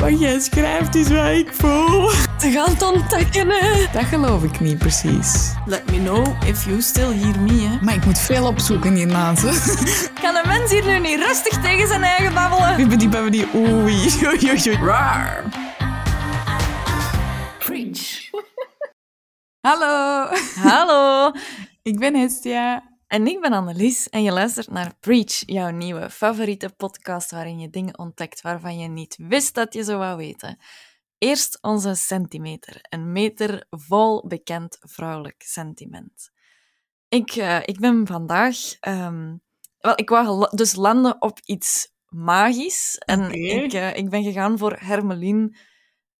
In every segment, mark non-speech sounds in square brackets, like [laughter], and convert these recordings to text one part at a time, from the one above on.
Wat jij schrijft is wat ik voel. Te gaan het ontdekken, hè. Dat geloof ik niet precies. Let me know if you still hear me, hè. Maar ik moet veel opzoeken hiernaast. Kan een mens hier nu niet rustig tegen zijn eigen babbelen? Bibbidi babbidi oei. Oei, oei, oei. Raar. Preach. Hallo. Hallo. Ik ben Hestia. En ik ben Annelies en je luistert naar Preach, jouw nieuwe favoriete podcast waarin je dingen ontdekt waarvan je niet wist dat je ze wou weten. Eerst onze centimeter, een meter vol bekend vrouwelijk sentiment. Ik, eh, ik ben vandaag... ehm, wel, ik wou dus landen op iets magisch. En ik, eh, ik ben gegaan voor Hermeline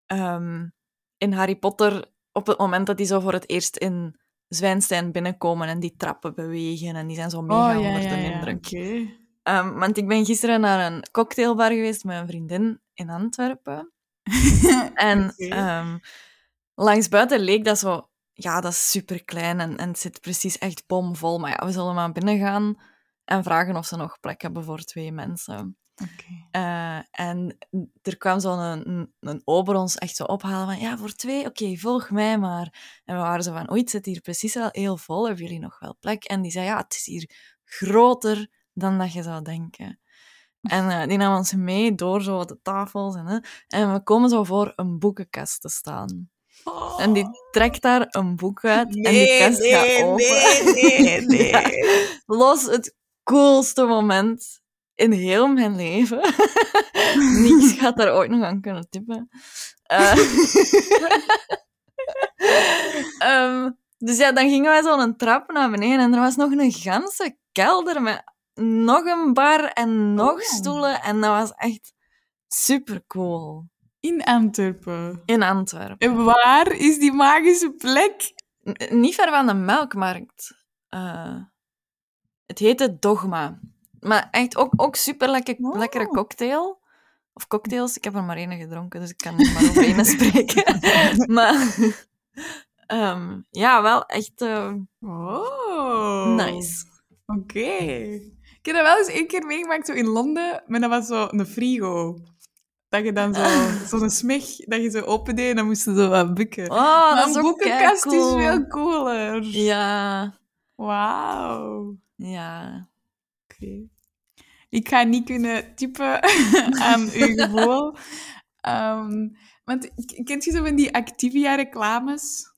ehm, in Harry Potter op het moment dat die zo voor het eerst in Zwijnstein binnenkomen en die trappen bewegen en die zijn zo mega Oh, ja, onder de indruk. Oké. Ehm, want ik ben gisteren naar een cocktailbar geweest met een vriendin in Antwerpen. [laughs] En Oké. ehm, langs buiten leek dat zo... Ja, dat is super klein en, en het zit precies echt bomvol. Maar ja, we zullen maar binnen gaan en vragen of ze nog plek hebben voor twee mensen. Eh, en er kwam zo'n een, een ober ons echt zo ophalen van ja, voor twee, oké, volg mij maar. En we waren zo van, oei, het zit hier precies wel heel vol, hebben jullie nog wel plek? En die zei, ja, het is hier groter dan dat je zou denken. En eh, die nam ons mee door zo de tafels en, en we komen zo voor een boekenkast te staan. En die trekt daar een boek uit en die kast gaat open. nee, nee, [laughs] nee. Ja. Los het coolste moment in heel mijn leven. [laughs] Niks gaat daar ooit nog aan kunnen tippen. Eh, [laughs] ehm, dus ja, dan gingen wij zo een trap naar beneden en er was nog een ganse kelder met nog een bar en nog Oh. stoelen. En dat was echt super cool. In Antwerpen. In Antwerpen. En waar is die magische plek? N- niet ver van de melkmarkt. Eh, het heette Dogma. Maar echt ook, ook super lekker, Oh. lekkere cocktail. Of cocktails, ik heb er maar één gedronken, dus ik kan er maar over één [laughs] spreken. [laughs] maar ehm, ja, wel echt eh, Oh. nice. Oké. Ik heb dat wel eens één keer meegemaakt zo in Londen, maar dat was zo een frigo. Dat je dan zo, [laughs] zo'n smeg, dat je zo opendeed en dan moest je zo wat bukken. Oh, maar dat is een boekenkast is veel cooler. Ja, Wauw. ja. Ik ga niet kunnen typen [laughs] aan uw gevoel. Ehm, want kent je zo van die Activia-reclames?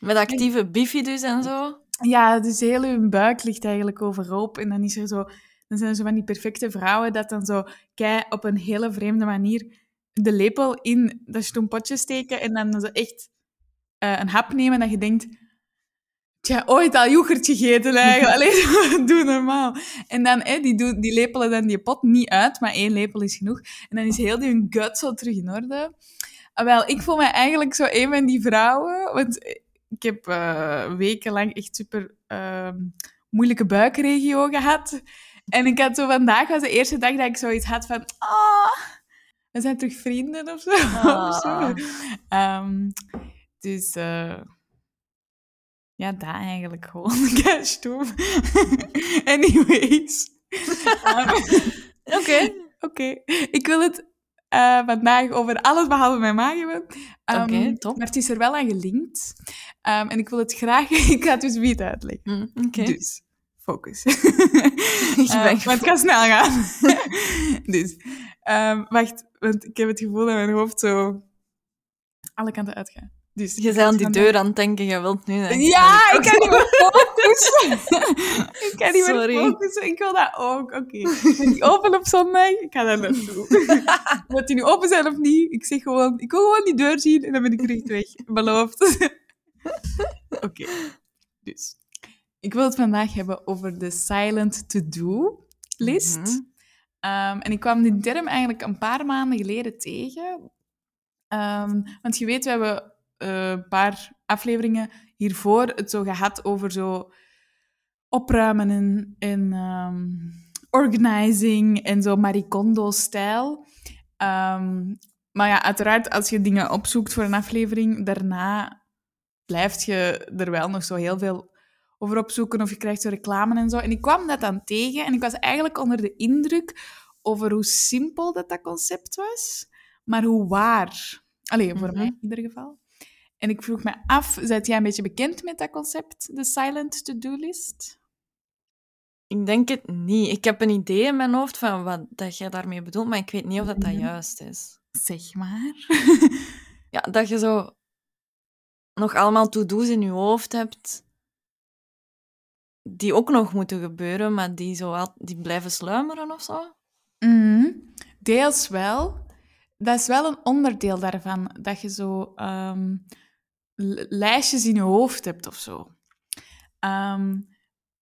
Met actieve bifidus en zo. Ja, dus heel uw buik ligt eigenlijk overhoop. En dan, is er zo, dan zijn er zo van die perfecte vrouwen dat dan zo kei op een hele vreemde manier de lepel in dat stoempotje steken en dan zo echt eh, een hap nemen dat je denkt... Tja, ooit al yoghurt gegeten eigenlijk. [laughs] Allee, [laughs] doe normaal. En dan, hè, die, doen, die lepelen dan die pot niet uit, maar één lepel is genoeg. En dan is heel die hun gut zo terug in orde. Ah, wel, ik voel me eigenlijk zo een van die vrouwen, want ik heb eh, wekenlang echt super ehm, moeilijke buikregio gehad. En ik had zo vandaag was de eerste dag dat ik zoiets had van, ah, we zijn terug vrienden of zo. Ah. [laughs] Of zo. Ehm, dus eh, ja, dat eigenlijk gewoon. [laughs] Stoem. [laughs] Anyways. Ehm, [laughs] Oké. Oké, ik wil het eh, vandaag over alles behalve mijn maag hebben. Oké, top. Maar het is er wel aan gelinkt. Ehm, en ik wil het graag... ik ga het dus niet uitleggen. Hm, Oké. Dus, focus. Ik ben maar het kan snel gaan. dus, wacht, want ik heb het gevoel dat mijn hoofd zo alle kanten uitgaat. Dus, Je bent aan die deur aan het denken, je wilt nu... Ja, ik kan niet meer focussen. [laughs] ik kan niet Sorry. meer focussen. Ik wil dat ook. Oké. Ben die open op zondag? Ik ga daar naartoe. [laughs] Moet die nu open zijn of niet? Ik zeg gewoon, ik wil gewoon die deur zien en dan ben ik terug weg. Beloofd. [laughs] Oké. Dus. Ik wil het vandaag hebben over de silent to-do list. Mhm. Ehm, en ik kwam die term eigenlijk een paar maanden geleden tegen. Ehm, want je weet, we hebben een paar afleveringen hiervoor het zo gehad over zo opruimen en, en ehm, organizing en zo Marie Kondo-stijl. Ehm, maar ja, uiteraard, als je dingen opzoekt voor een aflevering, daarna blijft je er wel nog zo heel veel over opzoeken of je krijgt zo reclame en zo. En ik kwam dat dan tegen en ik was eigenlijk onder de indruk over hoe simpel dat, dat concept was. maar hoe waar? Allee, voor Mhm. mij in ieder geval. En ik vroeg me af, zet jij een beetje bekend met dat concept, de silent to-do list? Ik denk het niet. Ik heb een idee in mijn hoofd van wat dat jij daarmee bedoelt, maar ik weet niet of dat, dat juist is. Zeg maar. [laughs] Ja, dat je zo nog allemaal to-do's in je hoofd hebt die ook nog moeten gebeuren, maar die, zo die blijven sluimeren of zo. Mhm. Deels wel. Dat is wel een onderdeel daarvan, dat je zo ehm, lijstjes in je hoofd hebt of zo. Ehm,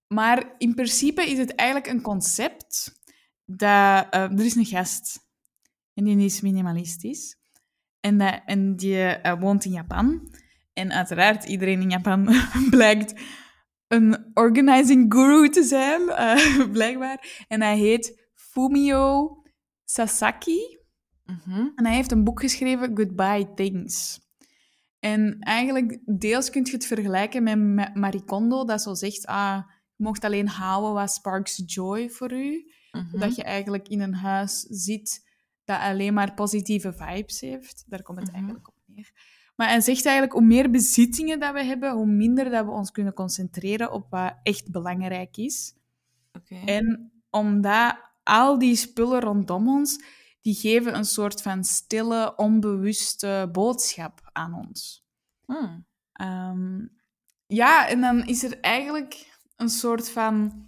maar in principe is het eigenlijk een concept dat... eh, er is een gast en die is minimalistisch. En, dat, en die eh, woont in Japan. En uiteraard, iedereen in Japan [laughs] blijkt een organizing guru te zijn, eh, [laughs] blijkbaar. En hij heet Fumio Sasaki. Mhm. En hij heeft een boek geschreven, Goodbye Things. En eigenlijk, deels kun je het vergelijken met Ma- Marie Kondo, dat zo zegt, ah, je mocht alleen houden wat sparks joy voor u. Mhm. Dat je eigenlijk in een huis zit dat alleen maar positieve vibes heeft. Daar komt het Mhm. eigenlijk op neer. Maar hij zegt eigenlijk, hoe meer bezittingen dat we hebben, hoe minder dat we ons kunnen concentreren op wat echt belangrijk is. Oké. En omdat al die spullen rondom ons, die geven een soort van stille, onbewuste boodschap aan ons. Hmm. Ehm, ja, en dan is er eigenlijk een soort van...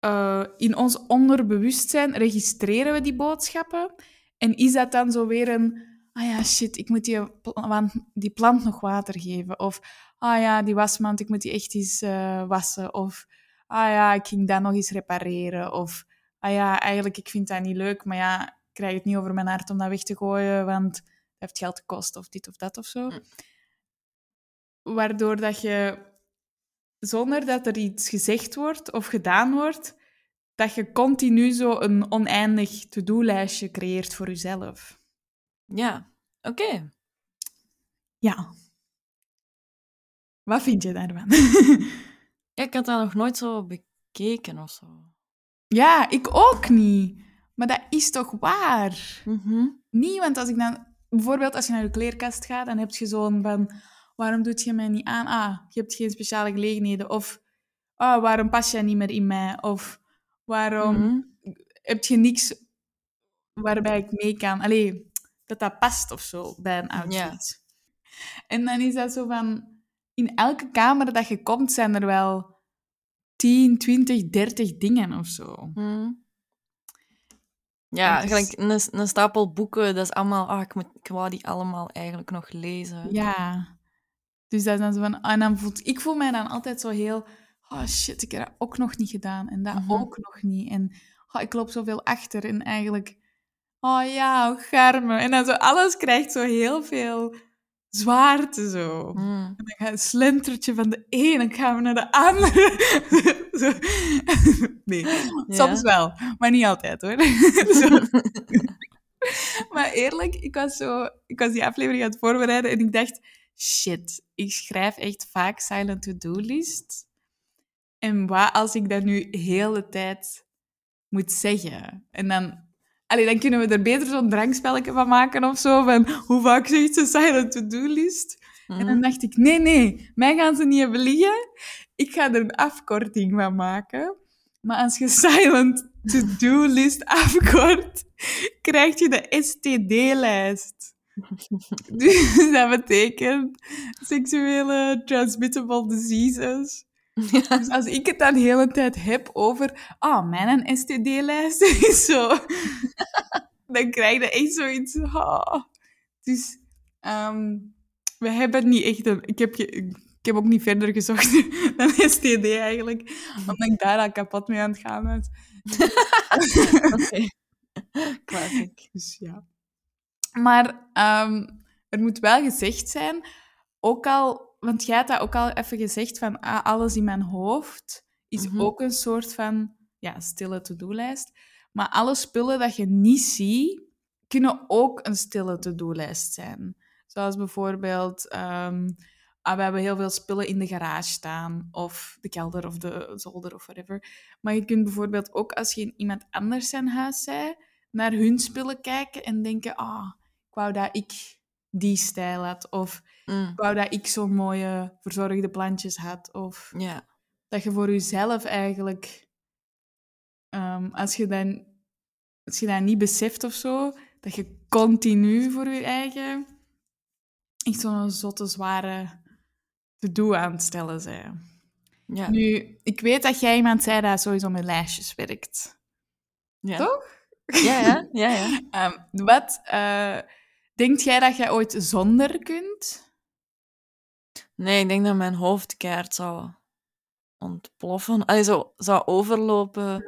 eh, in ons onderbewustzijn registreren we die boodschappen. En is dat dan zo weer een... Ah ja, shit, ik moet die, pla- want die plant nog water geven. Of, ah ja, die wasmand, ik moet die echt eens eh, wassen. Of, ah ja, ik ging dat nog eens repareren. Of, ah ja, eigenlijk, ik vind dat niet leuk, maar ja, krijg het niet over mijn hart om dat weg te gooien, want dat heeft geld gekost, of dit of dat of zo. Hm. Waardoor dat je, zonder dat er iets gezegd wordt of gedaan wordt, dat je continu zo een oneindig to-do-lijstje creëert voor jezelf. Ja, oké. Ja. Wat vind je daarvan? Ja, ik had dat nog nooit zo bekeken of zo. ja, ik ook niet. Maar dat is toch waar? Mhm. Niet, want als ik dan... Bijvoorbeeld als je naar je kleerkast gaat, dan heb je zo'n van... Waarom doet je mij niet aan? Ah, je hebt geen speciale gelegenheden. Of, ah, waarom pas jij niet meer in mij? Of, waarom Mhm. heb je niks waarbij ik mee kan? Allee, dat dat past of zo bij een outfit. En dan is dat zo van... In elke kamer dat je komt, zijn er wel 10, 20, 30 dingen of zo. Mhm. Ja, dus- gelijk een, een stapel boeken, dat is allemaal... Ah, ik, moet, ik wou die allemaal eigenlijk nog lezen. Ja. Dus dat is dan zo van... En dan voelt, ik voel mij dan altijd zo heel... Oh shit, ik heb dat ook nog niet gedaan. En dat Mhm. ook nog niet. En oh, ik loop zoveel achter. En eigenlijk... Oh ja, garme. En dan zo alles krijgt zo heel veel zwaarte zo. Mhm. En dan gaat een slentertje van de een en gaan we naar de andere. [laughs] Zo. Nee, soms wel, maar niet altijd hoor. [laughs] Maar eerlijk, ik was, zo, ik was die aflevering aan het voorbereiden en ik dacht, shit, ik schrijf echt vaak silent to-do-list. En wat als ik dat nu heel de tijd moet zeggen? En dan, allee, dan kunnen we er beter zo'n drankspelletje van maken of zo, van hoe vaak zegt ze silent to-do-list? En dan Mhm. dacht ik, nee, nee, mij gaan ze niet hebben liggen. Ik ga er een afkorting van maken. Maar als je [laughs] silent to-do-list afkort, krijg je de STD-lijst. [laughs] Dus dat betekent seksuele transmittable diseases. [laughs] Dus als ik het dan de hele tijd heb over, ah, mijn STD-lijst [laughs] is zo, [laughs] dan krijg je echt zoiets. ah. Dus ehm, we hebben niet echt een. Ik heb, ik heb ook niet verder gezocht dan STD eigenlijk, omdat ik daar al kapot mee aan het gaan was. Oké. Classic. Dus ja. Maar ehm, er moet wel gezegd zijn, ook al, want jij had dat ook al even gezegd, van ah, alles in mijn hoofd is Mhm. ook een soort van ja, stille to-do-lijst. Maar alle spullen dat je niet ziet, kunnen ook een stille to-do-lijst zijn. Zoals bijvoorbeeld, ehm, ah, we hebben heel veel spullen in de garage staan, of de kelder of de zolder of whatever. Maar je kunt bijvoorbeeld ook, als je in iemand anders zijn huis bent, naar hun spullen kijken en denken, ah, ik wou dat ik die stijl had. Of Mm, ik wou dat ik zo'n mooie verzorgde plantjes had. Of ja. dat je voor jezelf eigenlijk, ehm, als, je dan, als je dat niet beseft of zo, dat je continu voor je eigen echt zo'n zotte, zware to-do aan het stellen bent. Ja. Nu, ik weet dat jij iemand zei dat sowieso met lijstjes werkt. ja. Toch? Ja, ja, ja, ja. [laughs] Ehm, wat uh, denkt jij dat jij ooit zonder kunt? Nee, ik denk dat mijn hoofd keihard zou ontploffen. Allee, zo, zou overlopen.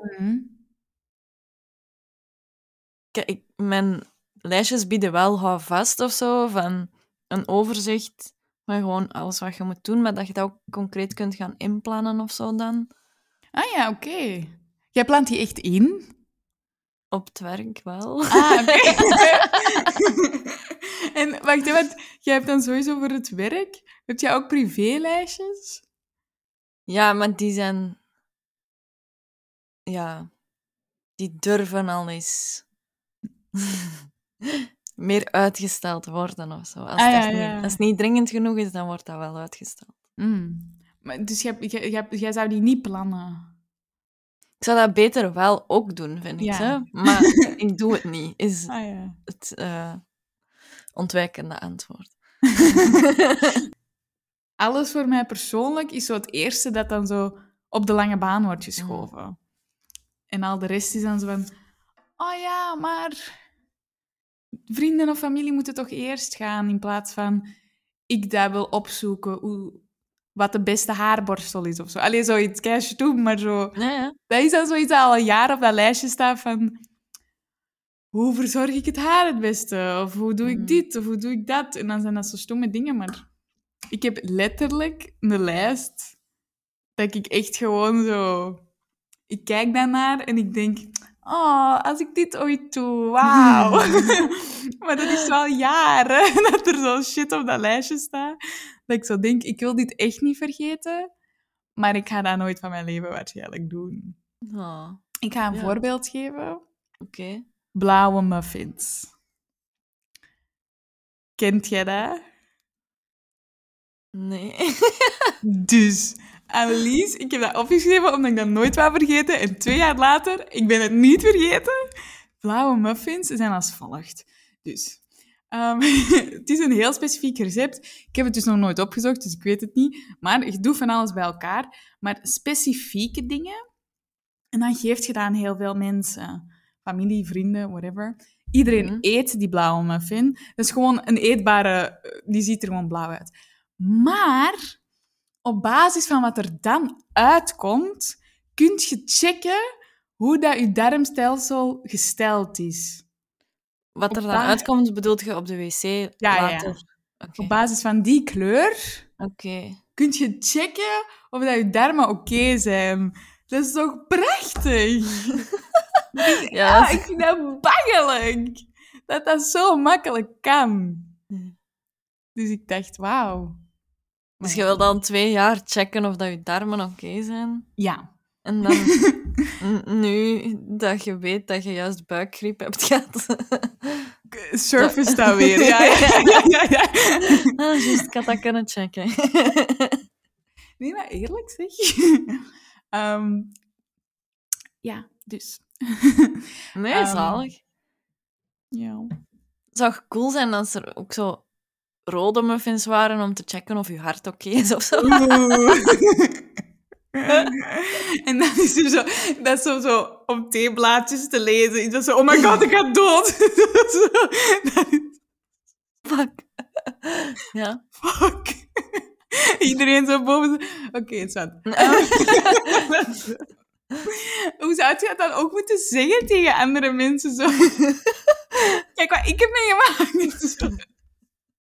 Kijk, ik, mijn lijstjes bieden wel hou vast of zo, van een overzicht van gewoon alles wat je moet doen, maar dat je dat ook concreet kunt gaan inplannen of zo dan. Ah ja, oké. Jij plant die echt in? Op het werk wel. Ah, oké. [laughs] en wacht even, want jij hebt dan sowieso voor het werk, heb jij ook privélijstjes? Ja, maar die zijn... Ja, die durven al eens [laughs] meer uitgesteld worden of zo. Als, Ah, ja, ja. Niet, als het niet dringend genoeg is, dan wordt dat wel uitgesteld. Mm. Maar, dus jij, jij, jij, jij zou die niet plannen? Ik zou dat beter wel ook doen, vind ik. Hè? Maar [laughs] ik doe het niet, is Ah het eh, ontwijkende antwoord. [laughs] Alles voor mij persoonlijk is zo het eerste dat dan zo op de lange baan wordt geschoven. En al de rest is dan zo van... Oh ja, maar... Vrienden of familie moeten toch eerst gaan, in plaats van... Ik dat wil opzoeken, hoe, wat de beste haarborstel is of zo. Alleen zoiets cash doen, maar zo... Ja, ja. Dat is dan zoiets dat al een jaar op dat lijstje staat van... Hoe verzorg ik het haar het beste? Of hoe doe ik Mm. dit? Of hoe doe ik dat? En dan zijn dat zo stomme dingen, maar... Ik heb letterlijk een lijst dat ik echt gewoon zo... Ik kijk daarnaar en ik denk... Oh, als ik dit ooit doe, wauw. [laughs] [laughs] maar dat is wel jaren [laughs] dat er zo shit op dat lijstje staat. Dat ik zo denk, ik wil dit echt niet vergeten. Maar ik ga dat nooit van mijn leven waarschijnlijk doen. Oh, Ik ga een Ja. voorbeeld geven. Oké. Blauwe muffins. Kent jij dat? Nee. Dus, Annelies, ik heb dat opgeschreven omdat ik dat nooit wou vergeten. En twee jaar later, ik ben het niet vergeten. Blauwe muffins zijn als volgt. Dus, ehm, [laughs] het is een heel specifiek recept. Ik heb het dus nog nooit opgezocht, dus ik weet het niet. Maar ik doe van alles bij elkaar. Maar specifieke dingen. En dan geeft je dat aan heel veel mensen. Familie, vrienden, whatever. Iedereen Mhm. eet die blauwe muffin. Dat is gewoon een eetbare... Die ziet er gewoon blauw uit. Maar op basis van wat er dan uitkomt, kun je checken hoe dat je darmstelsel gesteld is. Wat er dan basis- uitkomt, bedoelt je op de wc ja, ja. later? Oké. Op basis van die kleur Oké. kun je checken of dat je darmen oké zijn. Dat is toch prachtig? [laughs] Ja, Ja, is- ik vind dat bangelijk. Dat dat zo makkelijk kan. Ja. Dus ik dacht, wauw. Dus je wil dan twee jaar checken of dat je darmen oké zijn. Ja. En dan, [laughs] nu dat je weet dat je juist buikgriep hebt gehad. [laughs] Surface dat weer. Ja, ja, ja, ja, ja. [laughs] ah, juist, ik had dat kunnen checken. Nee, maar eerlijk zeg. Ehm, ja, dus. Nee, Ehm, zalig. ja. Het zou cool zijn als er ook zo rode muffins waren om te checken of je hart oké is of zo. [laughs] en dan is er zo, dat is zo, zo op theeblaadjes te lezen. Dat zo, oh my god, ik ga dood. [laughs] Zo, dat is- Fuck. Ja. fuck. [laughs] Iedereen zo boven. Oké, het wat. Hoe zou je dat dan ook moeten zeggen tegen andere mensen? Zo? Kijk wat ik heb meegemaakt.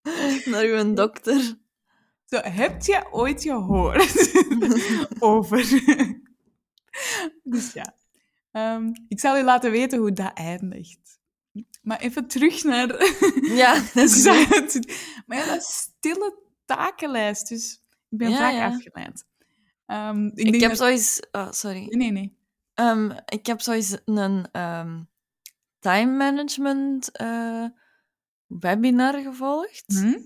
[laughs] Naar uw dokter. Zo, heb je ooit gehoord [laughs] over? dus ja, Ehm, ik zal u laten weten hoe dat eindigt. Maar even terug naar... Ja, [laughs] dat is maar ja, dat is stille takenlijst, dus ik ben Ja, vaak ja. afgeleid. Ehm, ik heb dat- zoiets... Oh, sorry. Nee, nee, nee. Ehm, ik heb zoiets een time management eh, webinar gevolgd. Hm?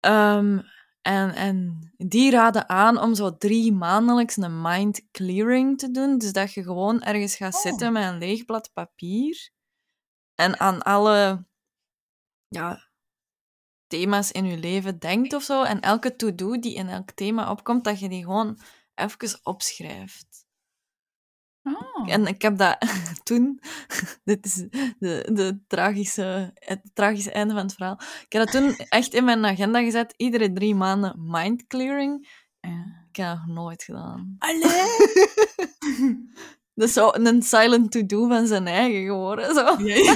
Ehm, en, en die raden aan om zo drie maandelijks een mind clearing te doen. Dus dat je gewoon ergens gaat Oh. zitten met een leeg blad papier en aan alle ja, thema's in je leven denkt of zo. En elke to-do die in elk thema opkomt, dat je die gewoon even opschrijft. Oh. En ik heb dat [laughs] toen... [laughs] Dit is de, de tragische, het tragische einde van het verhaal. Ik heb dat toen echt in mijn agenda gezet. Iedere drie maanden mind clearing. Ja. Ik heb dat nog nooit gedaan. Allee! [laughs] Dat is zo een silent to-do van zijn eigen geworden. Zo. Ja, ja.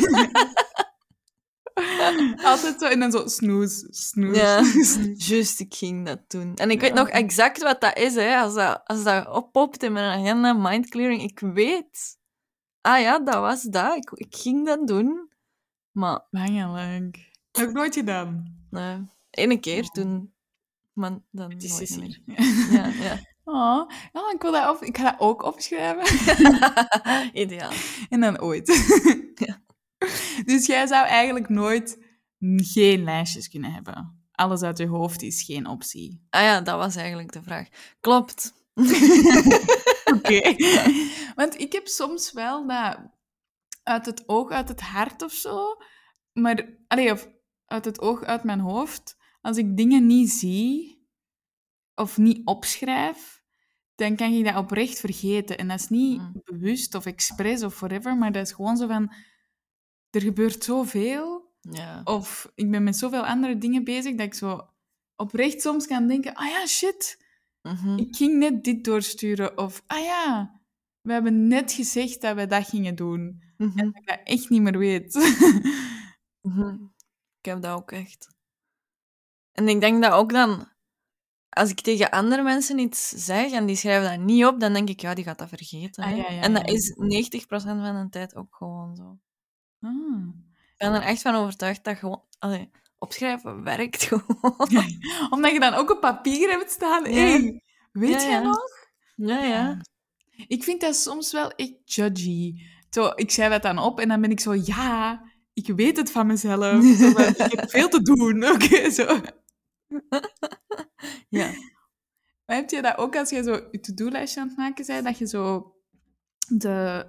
[laughs] Altijd zo en dan zo snoes, snoes. Ja, [laughs] juist, ik ging dat doen. En ik weet nog exact wat dat is, hè. Als, dat, als dat oppopt in mijn agenda, mind clearing, ik weet... Ah ja, dat was dat. Ik, ik ging dat doen. Maar, Bangelijk. Nog nooit gedaan. nee. Ene keer toen... Maar dan Het is nooit is meer. [laughs] Ja, ja. Oh, ja, ik, wil dat op, ik ga dat ook opschrijven. Ideaal. En dan ooit. Ja. [laughs] Dus jij zou eigenlijk nooit geen lijstjes kunnen hebben. Alles uit je hoofd is geen optie. Ah ja, dat was eigenlijk de vraag. Klopt. [laughs] Oké. [laughs] Want ik heb soms wel dat uit het oog, uit het hart of zo. Maar, allee, of uit het oog, uit mijn hoofd. Als ik dingen niet zie of niet opschrijf, dan kan ik dat oprecht vergeten. En dat is niet Mm. bewust of expres of whatever, maar dat is gewoon zo van... Er gebeurt zoveel. Ja. Of ik ben met zoveel andere dingen bezig dat ik zo oprecht soms kan denken: ah ja, shit, Mhm. ik ging net dit doorsturen. Of ah ja, we hebben net gezegd dat we dat gingen doen. Mhm. Dat ik dat echt niet meer weet. [laughs] Mhm. Ik heb dat ook echt. En ik denk dat ook dan, als ik tegen andere mensen iets zeg en die schrijven dat niet op, dan denk ik, ja, die gaat dat vergeten. Ah, hè. ja, ja, en dat is 90% van de tijd ook gewoon zo. Ah. Ik ben er echt van overtuigd dat gewoon... Allee, opschrijven werkt [laughs] gewoon. Omdat je dan ook op papier hebt staan. Ja. Hey, weet Ja, je ja. nog? Ja, ja. Ik vind dat soms wel echt judgy. Zo, ik schrijf dat dan op en dan ben ik zo, ja, ik weet het van mezelf. [laughs] Zo ik heb veel te doen. [laughs] Oké, zo. Ja. Maar heb je dat ook als je zo je to-do-lijstje aan het maken bent, dat je zo de...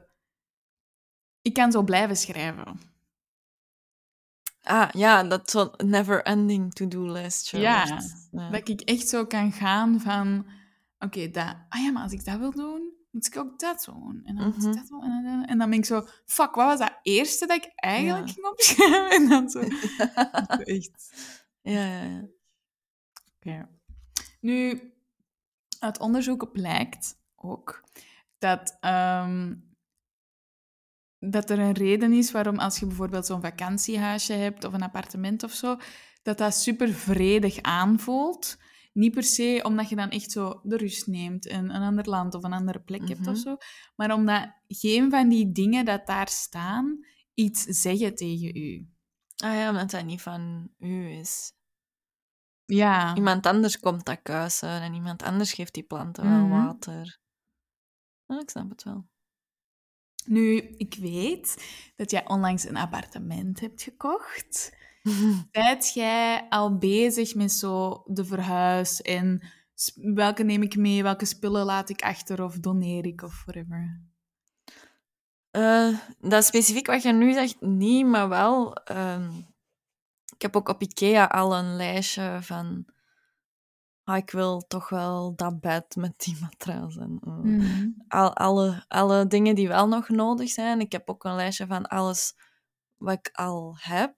Ik kan zo blijven schrijven. Ah, ja, dat zo'n never-ending to-do-list. Ja. ja. Dat ik echt zo kan gaan van... Oké, dat... Ah ja, maar als ik dat wil doen, moet ik ook dat doen. En dan moet Mhm. ik dat doen. En dan, en dan ben ik zo... Fuck, wat was dat eerste dat ik eigenlijk Ja. ging opschrijven? [laughs] En dan [laughs] zo... echt... ja, ja, ja. Nu, uit onderzoek blijkt ook dat, ehm, dat er een reden is waarom als je bijvoorbeeld zo'n vakantiehuisje hebt of een appartement of zo, dat dat super vredig aanvoelt. Niet per se omdat je dan echt zo de rust neemt en een ander land of een andere plek hebt of Mhm. zo, maar omdat geen van die dingen dat daar staan iets zeggen tegen u. Ah ja, omdat dat niet van u is. Ja. Iemand anders komt dat kuisen en iemand anders geeft die planten wel Mhm. water. Ik snap het wel. Nu, ik weet dat jij onlangs een appartement hebt gekocht. [laughs] Zijt jij al bezig met zo de verhuis en welke neem ik mee, welke spullen laat ik achter of doneer ik of whatever? Eh, dat specifiek wat je nu zegt, niet, maar wel... ehm, ik heb ook op Ikea al een lijstje van... Ah, ik wil toch wel dat bed met die matras en... eh, Mhm. al, alle, alle dingen die wel nog nodig zijn. Ik heb ook een lijstje van alles wat ik al heb.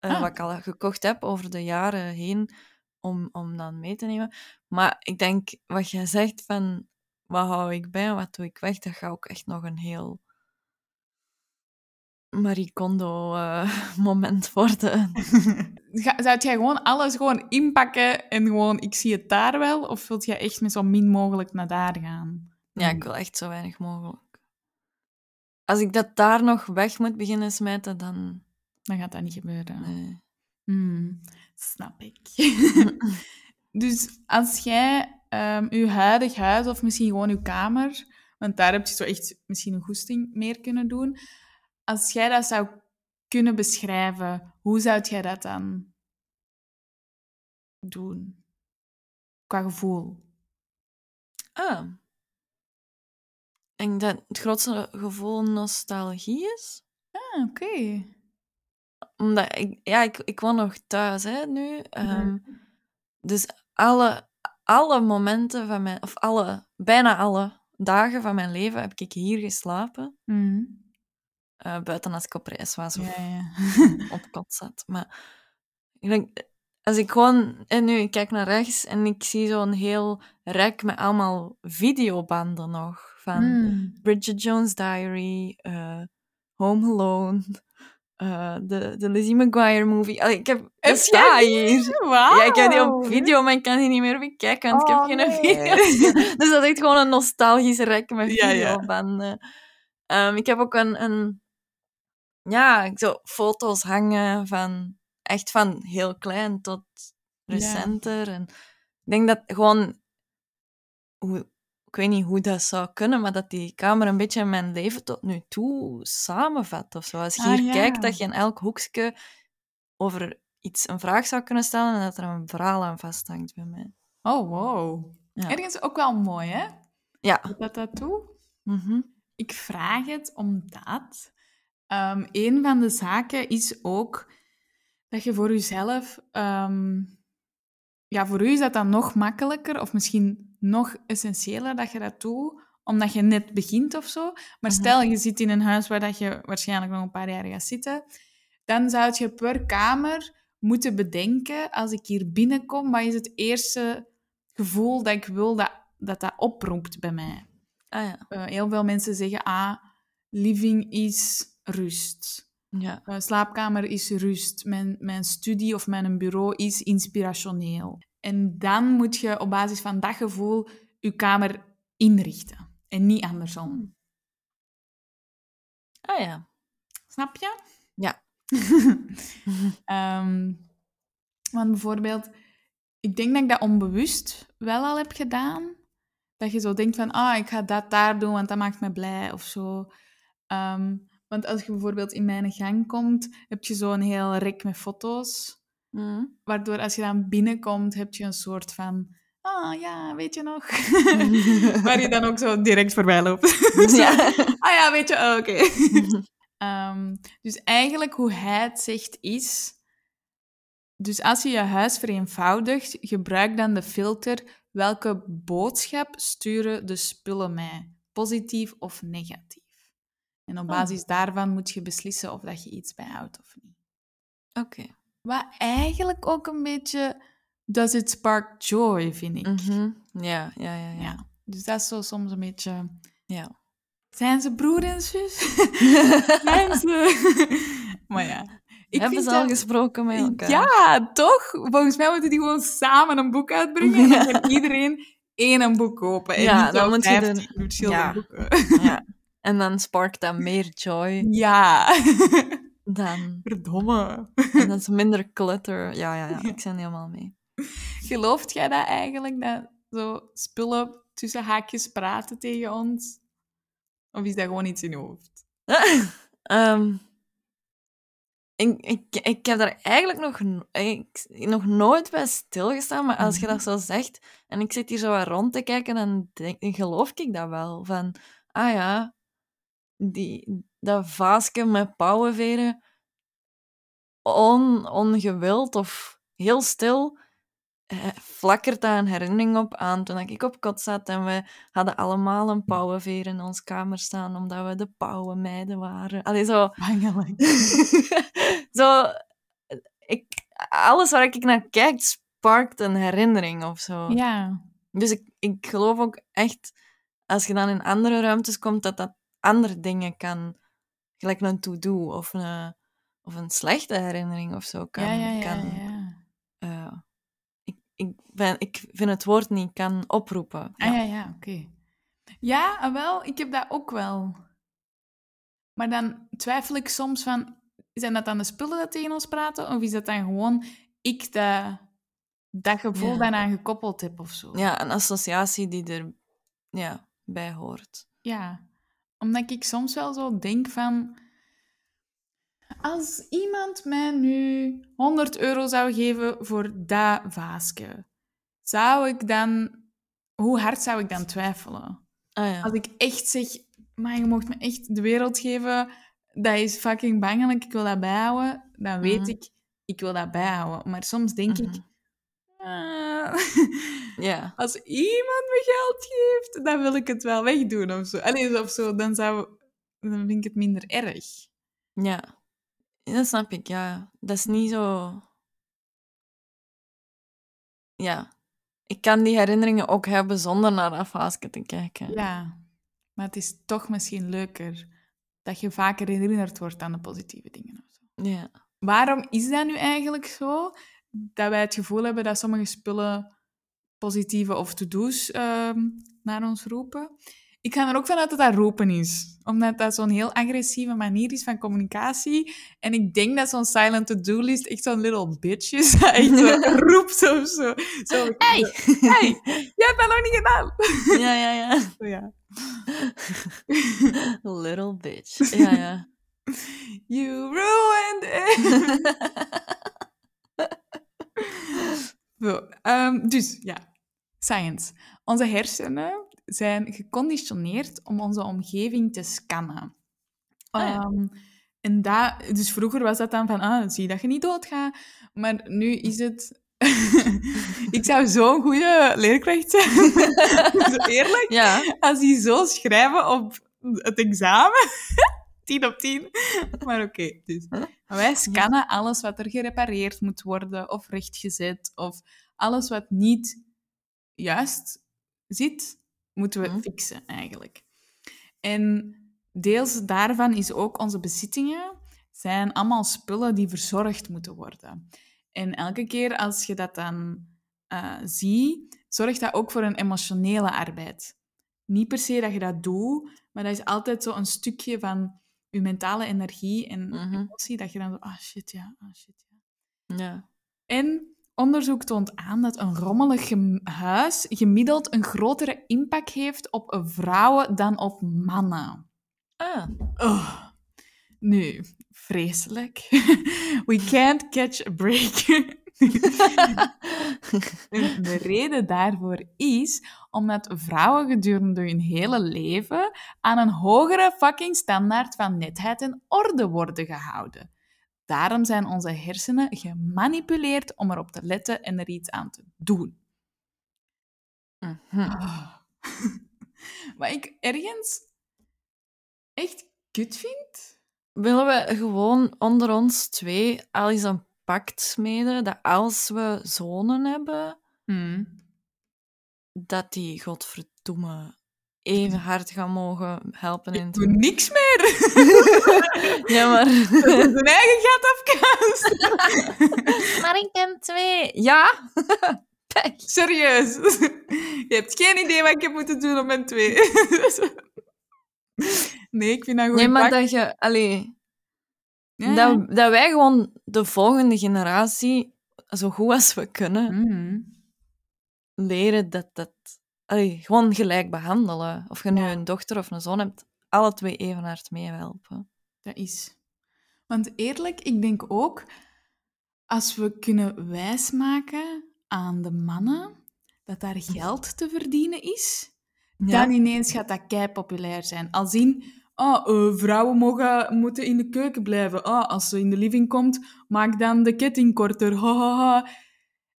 eh, Ah. Wat ik al gekocht heb over de jaren heen. Om, om dan mee te nemen. Maar ik denk, wat jij zegt van... Wat hou ik bij en wat doe ik weg? Dat gaat ook echt nog een heel... Marie Kondo eh, [laughs] moment worden. [laughs] Ga- Zou jij gewoon alles gewoon inpakken en gewoon, ik zie het daar wel? Of wilt jij echt met zo min mogelijk naar daar gaan? Ja, ik wil echt zo weinig mogelijk. Als ik dat daar nog weg moet beginnen smijten, dan... Dan gaat dat niet gebeuren. Nee. Hmm, snap ik. [laughs] dus als jij ehm je huidig huis of misschien gewoon je kamer, want daar heb je zo echt misschien een goesting meer kunnen doen, als jij dat zou kunnen beschrijven, hoe zou jij dat dan doen? Qua gevoel. Ah. Ik denk dat het grootste gevoel nostalgie is. Ah, oké. Omdat ik, ja, ik, ik woon nog thuis hè, nu. Ehm, Dus alle, alle momenten van mijn, of alle, bijna alle dagen van mijn leven heb ik hier geslapen. Mhm. Eh, buiten als ik op reis was of Ja, ja. [laughs] op kot zat. Maar ik denk, als ik gewoon... En nu, ik kijk naar rechts en ik zie zo'n heel rek met allemaal videobanden nog. Van Mm. Bridget Jones' Diary, eh, Home Alone, eh, de, de Lizzie McGuire movie. Allee, ik heb... Jij die? hier. Wauw. Ja, ik heb die op video, maar ik kan die niet meer bekijken, want Oh, ik heb geen nee. video. [laughs] Dus dat is echt gewoon een nostalgisch rek met Ja, ja. videobanden. Ehm, ik heb ook een, een... Ja, zo foto's hangen van... Echt van heel klein tot Ja. recenter. En ik denk dat gewoon... Hoe, ik weet niet hoe dat zou kunnen, maar dat die kamer een beetje mijn leven tot nu toe samenvat. Of zo. Als je Ah, hier ja. kijkt, dat je in elk hoekje over iets een vraag zou kunnen stellen en dat er een verhaal aan vasthangt bij mij. Oh, wow. Ja. Ergens ook wel mooi, hè? Ja. Dat dat doet. Mhm. Ik vraag het omdat ehm, een van de zaken is ook dat je voor jezelf, ehm, ja, voor u is dat dan nog makkelijker of misschien nog essentiëler dat je dat doet, omdat je net begint of zo. Maar Mhm. stel je zit in een huis waar dat je waarschijnlijk nog een paar jaar gaat zitten, dan zou je per kamer moeten bedenken, als ik hier binnenkom, wat is het eerste gevoel dat ik wil dat dat, dat oproept bij mij? Ah ja. Eh, heel veel mensen zeggen, ah, living is rust. Ja. Eh, slaapkamer is rust. Mijn, mijn studie of mijn bureau is inspirationeel. En dan moet je op basis van dat gevoel je kamer inrichten. En niet andersom. Ah ja. Snap je? Ja. [laughs] Ehm, want bijvoorbeeld, ik denk dat ik dat onbewust wel al heb gedaan. Dat je zo denkt van, ah, ik ga dat daar doen, want dat maakt me blij of zo. Ehm, want als je bijvoorbeeld in mijn gang komt, heb je zo'n heel rek met foto's. Mhm. Waardoor als je dan binnenkomt, heb je een soort van, ah ja, weet je nog? [laughs] Waar je dan ook zo direct voorbij loopt. [laughs] Ja. [laughs] Ah ja, weet je, oh, oké. Ehm, dus eigenlijk hoe hij het zegt is... Dus als je je huis vereenvoudigt, gebruik dan de filter welke boodschap sturen de spullen mij, positief of negatief. En op Oh. basis daarvan moet je beslissen of dat je iets bijhoudt of niet. Oké. Wat eigenlijk ook een beetje does it spark joy, vind ik. Mhm. Ja, ja, ja, ja. Ja. Dus dat is zo soms een beetje... Ja. Zijn ze broer en zus? [laughs] Zijn ze... [laughs] maar ja. Ik Hebben ze al dat- gesproken met elkaar? Ja, toch? Volgens mij moeten die gewoon samen een boek uitbrengen. En dan [laughs] kan iedereen één een boek kopen. En Ja, niet dan moet je de- 15 verschillende ja. boeken. Ja. En dan sparkt dat meer joy Ja. dan... Verdomme. En dat is minder clutter. Ja, ja, ja. Ik ben helemaal mee. Gelooft jij dat eigenlijk, dat zo spullen tussen haakjes praten tegen ons? Of is dat gewoon iets in je hoofd? [laughs] Ehm, ik, ik, ik heb daar eigenlijk nog, no- ik, nog nooit bij stilgestaan, maar als je dat zo zegt en ik zit hier zo wat rond te kijken, dan, denk, dan geloof ik dat wel. Van, ah ja, die, dat vaasje met pauwenveren, on, ongewild of heel stil, eh, flakkert daar een herinnering op aan toen ik op kot zat en we hadden allemaal een pauwenveer in ons kamer staan, omdat we de pauwenmeiden waren. Allee, zo... Bangelijk. [laughs] zo ik, alles waar ik naar kijk, sparkt een herinnering of zo. Ja. Dus ik, ik geloof ook echt, als je dan in andere ruimtes komt, dat dat andere dingen kan, gelijk een to-do of een, of een slechte herinnering of zo kan. ja, ja, ja, kan ja. eh, ik, ik, ben, ik vind het woord niet kan oproepen. Ah, ja, ja, oké. Ja, ah, wel, ik heb dat ook wel. Maar dan twijfel ik soms van, zijn dat dan de spullen dat tegen ons praten? Of is dat dan gewoon ik dat, dat gevoel Ja. daaraan gekoppeld heb of zo? Ja, een associatie die er ja, bij hoort. Ja, omdat ik soms wel zo denk van... Als iemand mij nu 100 euro zou geven voor dat vaasje, zou ik dan... Hoe hard zou ik dan twijfelen? Ah ja. Als ik echt zeg, maar je mocht me echt de wereld geven, dat is fucking bangelijk, ik wil dat bijhouden, dan weet Mhm. ik, ik wil dat bijhouden. Maar soms denk ik, [laughs] Ja. als iemand me geld geeft, dan wil ik het wel wegdoen of zo. Allee, of zo, dan, zou, dan vind ik het minder erg. Ja. Dat snap ik, ja. Dat is niet zo... Ja. Ik kan die herinneringen ook hebben zonder naar dat vaasje te kijken. Ja, maar het is toch misschien leuker dat je vaker herinnerd wordt aan de positieve dingen. Of zo. Ja. Waarom is dat nu eigenlijk zo? Dat wij het gevoel hebben dat sommige spullen positieve of to-do's ehm, naar ons roepen. Ik ga er ook vanuit dat dat roepen is. Omdat dat zo'n heel agressieve manier is van communicatie. En ik denk dat zo'n silent to-do-list echt zo'n little bitch is. Dat [laughs] echt zo roept of zo. zo Hey! hey, jij hebt dat nog niet gedaan. [laughs] Ja, ja, ja. Zo, ja. [laughs] Little bitch. Ja, ja. You ruined it. Zo, ehm, dus ja, science. Onze hersenen zijn geconditioneerd om onze omgeving te scannen. Ah, ja. Ehm, en dat, dus vroeger was dat dan van, ah, zie dat je niet doodgaat. Maar nu is het... [laughs] ik zou zo'n goede leerkracht zijn. [laughs] zo eerlijk. Ja. Als die zo schrijven op het examen. 10 op 10. [laughs] Maar oké, dus. Wij scannen alles wat er gerepareerd moet worden of rechtgezet of alles wat niet juist zit, moeten we fixen eigenlijk. En deels daarvan is ook onze bezittingen zijn allemaal spullen die verzorgd moeten worden. En elke keer als je dat dan eh ziet, zorgt dat ook voor een emotionele arbeid. Niet per se dat je dat doet, maar dat is altijd zo een stukje van je mentale energie en Mhm. emotie, dat je dan zo, ah shit, ja, ah shit, ja. Ja. En onderzoek toont aan dat een rommelig gem- huis gemiddeld een grotere impact heeft op vrouwen dan op mannen. Ah. Ugh. Nu, vreselijk. [laughs] We can't catch a break. [laughs] [laughs] De reden daarvoor is omdat vrouwen gedurende hun hele leven aan een hogere fucking standaard van netheid en orde worden gehouden. Daarom zijn onze hersenen gemanipuleerd om erop te letten en er iets aan te doen. Ah. [laughs] Wat ik ergens echt kut vind. Willen we gewoon onder ons twee al eens een pact smeden dat als we zonen hebben, dat die, godverdomme, even hard gaan mogen helpen in doe niks meer. [laughs] Ja, maar... Dat is een eigen gat afkaast. [laughs] maar ik ken twee. Ja? [laughs] Serieus. Je hebt geen idee wat ik heb moeten doen op mijn twee. Nee, ik vind dat goed. Nee, maar dat je... Allee, Ja. dat, dat wij gewoon de volgende generatie, zo goed als we kunnen, Mhm. Leren dat dat... Allee, gewoon gelijk behandelen. Of je nu Ja. een dochter of een zoon hebt, alle twee even hard meehelpen. Dat is. Want eerlijk, ik denk ook, als we kunnen wijsmaken aan de mannen dat daar geld te verdienen is, Ja. dan ineens gaat dat kei populair zijn. Als in, oh, eh, vrouwen mogen, moeten in de keuken blijven. Oh, als ze in de living komt, maak dan de ketting korter. Ha, ha, ha.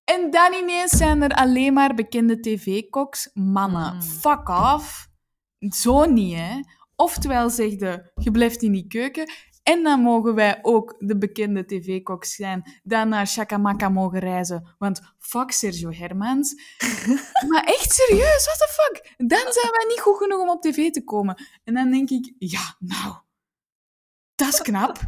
En dan ineens zijn er alleen maar bekende tv-koks, mannen. Mm. Fuck off. Zo niet, hè. Oftewel zeg je, je blijft in die keuken. En dan mogen wij ook de bekende tv-koks zijn, dan naar Chakamaka mogen reizen. Want fuck Sergio Hermans. [laughs] maar echt serieus, what the fuck? Dan zijn wij niet goed genoeg om op tv te komen. En dan denk ik, ja, nou, dat is knap. [laughs]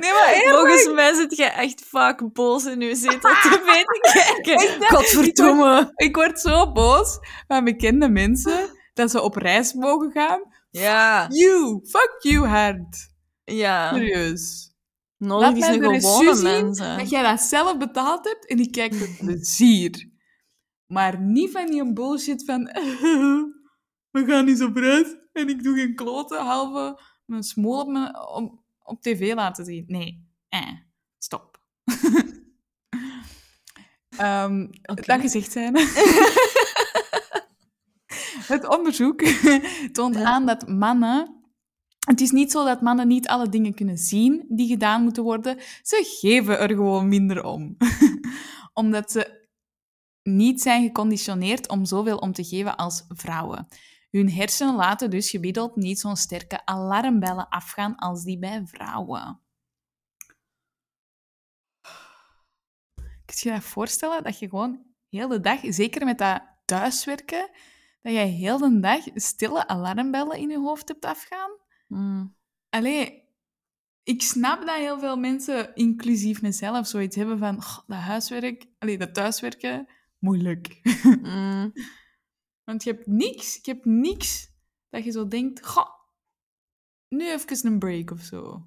nee, maar eerlijk. Volgens mij zit jij echt vaak boos in je zetel te [laughs] kijken. dacht- Godverdomme. Ik word zo boos van bekende mensen dat ze op reis mogen gaan. Ja, You, fuck you hard. ja. Serieus. Nodig is mij een gewone mensen. Dat jij dat zelf betaald hebt en die kijkt met plezier. Maar niet van die bullshit van... [laughs] we gaan eens op reis en ik doe geen kloten, halve mijn smoel op, mijn, op, op tv laten zien. Nee, eh, stop. [laughs] Ehm, Oké. Dat gezegd zijn. [laughs] Het onderzoek [laughs] toont aan dat mannen. Het is niet zo dat mannen niet alle dingen kunnen zien die gedaan moeten worden. Ze geven er gewoon minder om. Omdat ze niet zijn geconditioneerd om zoveel om te geven als vrouwen. Hun hersenen laten dus gemiddeld niet zo'n sterke alarmbellen afgaan als die bij vrouwen. Kun je je dat voorstellen dat je gewoon heel de dag, zeker met dat thuiswerken, dat jij heel de dag stille alarmbellen in je hoofd hebt afgaan? Mm. Allee, ik snap dat heel veel mensen, inclusief mezelf, zoiets hebben van "Goh, dat huiswerk, allee, dat thuiswerken, moeilijk. Mm. [laughs] Want je hebt niks, je hebt niks dat je zo denkt, goh, nu even een break of zo.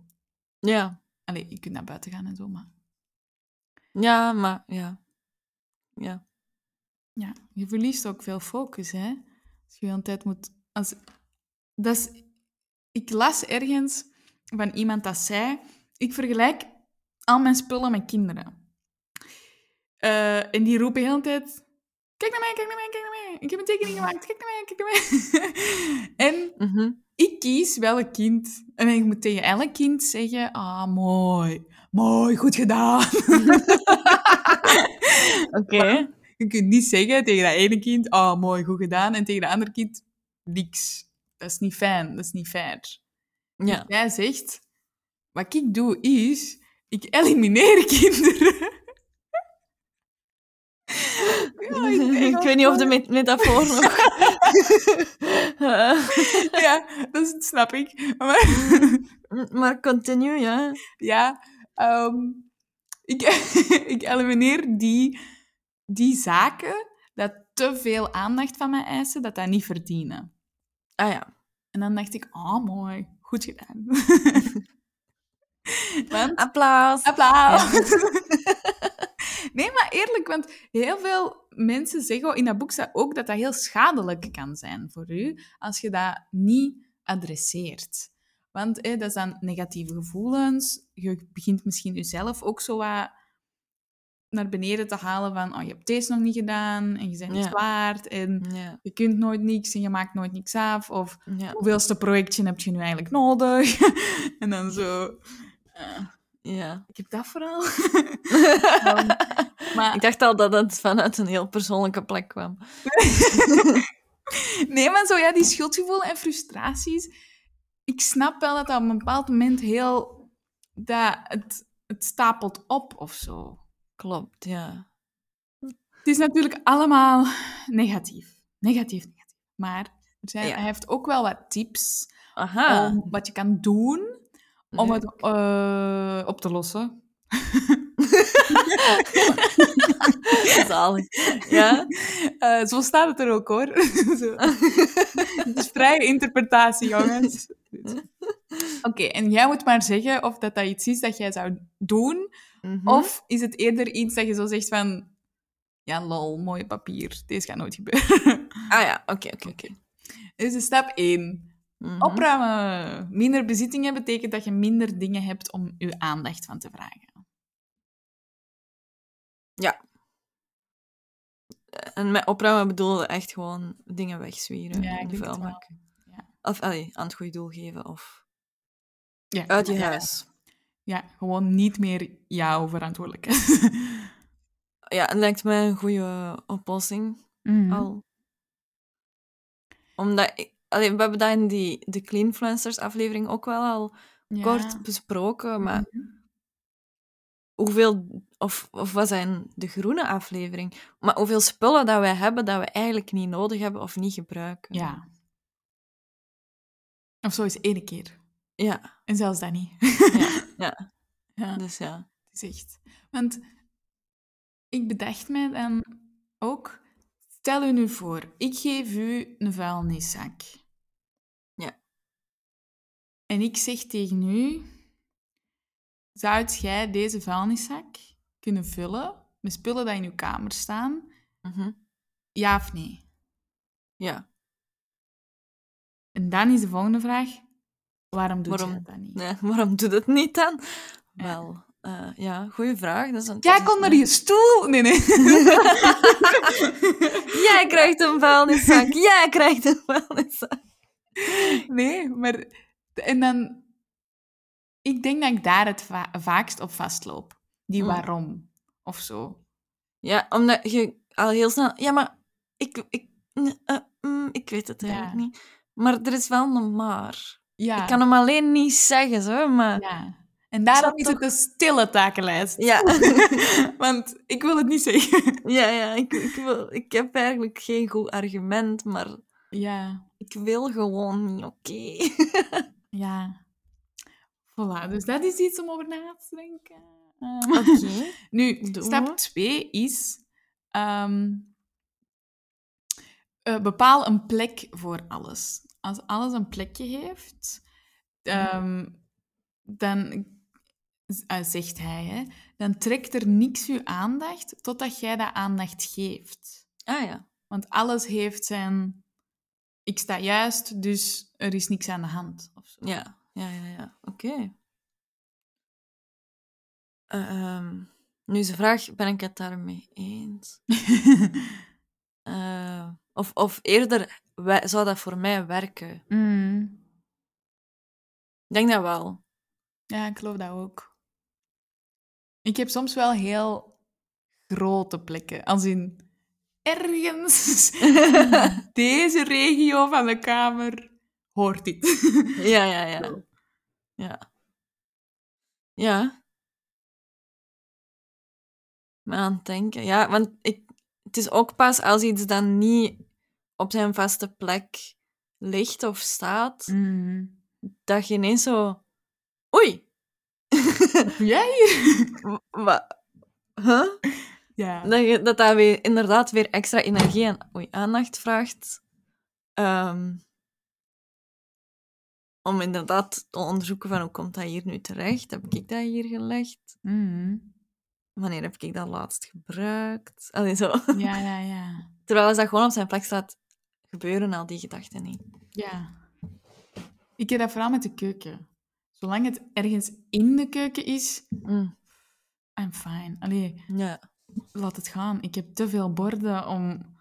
Ja. Allee, je kunt naar buiten gaan en zo, maar Ja, maar ja. Ja. ja, je verliest ook veel focus, hè. Als je hele tijd moet... Als, dat is, ik las ergens van iemand dat zei, ik vergelijk al mijn spullen met kinderen. Eh, en die roepen de hele tijd, kijk naar mij, kijk naar mij, kijk naar mij. Ik heb een tekening gemaakt, kijk naar mij, kijk naar mij. [laughs] en Mhm. ik kies welk kind. En ik moet tegen elk kind zeggen, ah, mooi, mooi, goed gedaan. [laughs] Oké. Je kunt niet zeggen tegen dat ene kind, ah, mooi, goed gedaan. En tegen dat andere kind, niks. Dat is niet fijn, dat is niet fair. Ja. Jij zegt, wat ik doe is, ik elimineer [laughs] kinderen. Ja, ik- [laughs] Ik weet niet of de met- metafoor nog... [laughs] Ja, dat snap ik. Maar, [laughs] maar continue, ja. ja, ehm, ik, ik elimineer die, die zaken dat te veel aandacht van mij eisen, dat dat niet verdienen. Ah ja. En dan dacht ik, oh mooi, goed gedaan. Want, Applaus. applaus! Nee, maar eerlijk, want heel veel mensen zeggen, in dat boek ook dat dat heel schadelijk kan zijn voor u, als je dat niet adresseert. Want dat dan negatieve gevoelens. Je begint misschien jezelf ook zo wat naar beneden te halen van, oh, je hebt deze nog niet gedaan en je bent niet Ja. waard en Ja. je kunt nooit niks en je maakt nooit niks af. Of Ja. hoeveelste projectje heb je nu eigenlijk nodig? [laughs] en dan zo... eh, ja. ik heb dat vooral. [laughs] Ehm, maar Ik dacht al dat het vanuit een heel persoonlijke plek kwam. [laughs] nee, maar zo ja, die schuldgevoel en frustraties. Ik snap wel dat dat op een bepaald moment heel... Dat het, het stapelt op of zo. Klopt, ja. Het is natuurlijk allemaal negatief. Negatief, negatief. Maar er zijn, Ja. hij heeft ook wel wat tips Aha. om wat je kan doen om het eh, op te lossen. [laughs] Zalig. Ja? [laughs] Eh, zo staat het er ook, hoor. [laughs] Het is vrije interpretatie, jongens. Oké, en jij moet maar zeggen of dat, dat iets is dat jij zou doen, Mhm. of is het eerder iets dat je zo zegt van... Ja, lol, mooi papier. Deze gaat nooit gebeuren. Ah ja, oké, oké, oké. Dus de stap 1. Mhm. Opruimen. Minder bezittingen betekent dat je minder dingen hebt om je aandacht van te vragen. En met opruimen bedoelde echt gewoon dingen wegzwieren Ja, de vuilbak. Ja. Of allee, aan het goede doel geven. Of Ja, uit je ja, huis. Ja, gewoon niet meer jouw verantwoordelijkheid. [laughs] Ja, het lijkt mij een goede oplossing Mhm. al. Omdat... ik- allee, we hebben dat in die, de Cleanfluencers aflevering ook wel al Ja. kort besproken. Maar Mhm. hoeveel... Of, of wat zijn de groene aflevering? Maar hoeveel spullen dat wij hebben dat we eigenlijk niet nodig hebben of niet gebruiken. Ja. Of zo is één keer. Ja, En zelfs dat niet. ja, [laughs] ja. ja, Dus ja. het is echt. Want ik bedacht mij dan ook... Stel u nu voor, ik geef u een vuilniszak. En ik zeg tegen u... Zou jij deze vuilniszak kunnen vullen met spullen die in uw kamer staan? Mhm. Ja of nee? Ja. En dan is de volgende vraag: Waarom doe Waarom- je dat niet? Nee, waarom doe het niet dan? Ja. Wel, eh, ja, goede vraag. Dat is een, Kijk dat onder je stoel! Nee, nee. [laughs] Jij krijgt een vuilniszak. Jij krijgt een vuilniszak. Nee, maar... En dan... Ik denk dat ik daar het va- vaakst op vastloop. Die Mm. waarom. Of zo. Ja, omdat je al heel snel... Ja, maar ik... ik eh, mm, ik weet het eigenlijk Ja. niet. Maar er is wel een maar. Ja. Ik kan hem alleen niet zeggen, zo, maar... Ja. En daarom is toch- het een stille takenlijst. Ja, [laughs] Want ik wil het niet zeggen. [laughs] ja, ja ik, ik, wil, ik heb eigenlijk geen goed argument, maar Ja. ik wil gewoon niet, oké. [laughs] Ja. Voilà, dus dat is iets om over na te denken. Oké. [laughs] Nu, Doen stap we. 2 is... ehm, eh, bepaal een plek voor alles. Als alles een plekje heeft, ehm, dan eh, zegt hij, hè, dan trekt er niks uw aandacht totdat jij dat aandacht geeft. Ah ja. Want alles heeft zijn... Ik sta juist, dus er is niks aan de hand. Of zo. Ja, ja, ja, ja. Oké. Eh, ehm, nu is de vraag, ben ik het daarmee eens? [laughs] Eh, of, of eerder, zou dat voor mij werken? Mm. Ik denk dat wel. Ja, ik geloof dat ook. Ik heb soms wel heel grote plekken. Als in ergens in [laughs] deze regio van de kamer hoort dit. [laughs] Ja, ja, ja. Ja. Ja. Maar aan het denken. Ja, want ik, het is ook pas als iets dan niet op zijn vaste plek ligt of staat, Mm. dat je ineens zo... Oei! Jij? [laughs] Wat? Huh? Ja. Dat, je, dat dat weer, inderdaad weer extra energie en oei, aandacht vraagt. Ehm, om inderdaad te onderzoeken van hoe komt dat hier nu terecht? Heb ik dat hier gelegd? Mm. Wanneer heb ik dat laatst gebruikt? Allee, zo. Ja, ja, ja. [laughs] Terwijl als dat gewoon op zijn plek staat, gebeuren al die gedachten niet. Ja. Ik heb dat vooral met de keuken. Zolang het ergens in de keuken is, Mm, I'm fine. Allee, Ja. Laat het gaan. Ik heb te veel borden om,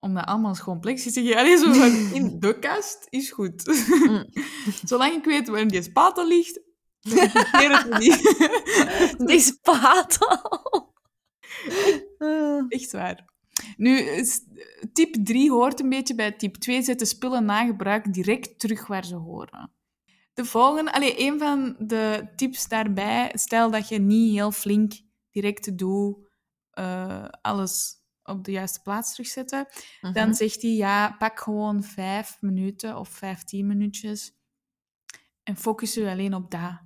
om dat allemaal schoon plekjes te geven. [laughs] Allee, zo van, [laughs] in de kast is goed. Mm. [laughs] Zolang ik weet waar die spatel ligt, dan interesseert het niet. Die spatel. Echt waar. Nu, tip 3 hoort een beetje bij tip 2. Zet de spullen na gebruik direct terug waar ze horen. De volgende, allee, een van de tips daarbij, stel dat je niet heel flink direct doet eh, alles op de juiste plaats terugzetten, dan mhm. zegt hij, ja, pak gewoon vijf minuten of vijftien minuutjes en focus je alleen op dat.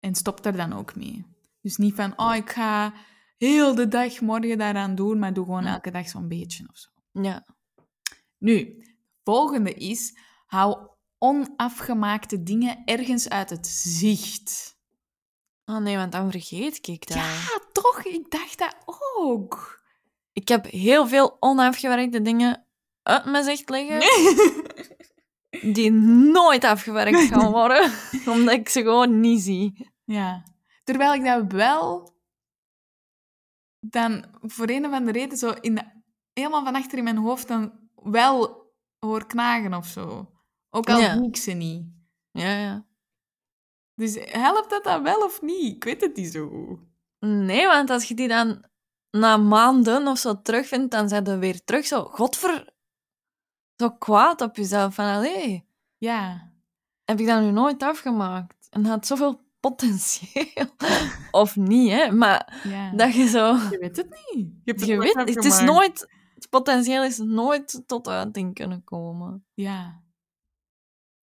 En stop daar dan ook mee. Dus niet van, oh, ik ga heel de dag morgen daaraan doen, maar doe gewoon Mm. elke dag zo'n beetje of zo. Ja. Nu, volgende is, hou onafgemaakte dingen ergens uit het zicht. Oh nee, want dan vergeet ik dat. Ja, toch? Ik dacht dat ook. Ik heb heel veel onafgewerkte dingen uit mijn zicht liggen. [laughs] Die nooit afgewerkt gaan worden. [laughs] omdat ik ze gewoon niet zie. Ja. Terwijl ik dat wel dan voor een of andere reden zo in de, helemaal van achter in mijn hoofd dan wel hoor knagen of zo. Ook al Ja. zie ik ze niet. Ja, ja. Dus helpt dat dan wel of niet? Ik weet het niet zo goed. Nee, want als je die dan na maanden of zo terugvindt, dan zijn ze weer terug zo, godver... Zo kwaad op jezelf. Van, allee, Ja. heb ik dat nu nooit afgemaakt? En had zoveel potentieel. [laughs] of niet, hè. Maar ja. dat je zo... Je weet het niet. Je, het Je weet, het is nooit... Het potentieel is nooit tot uiting kunnen komen. Ja.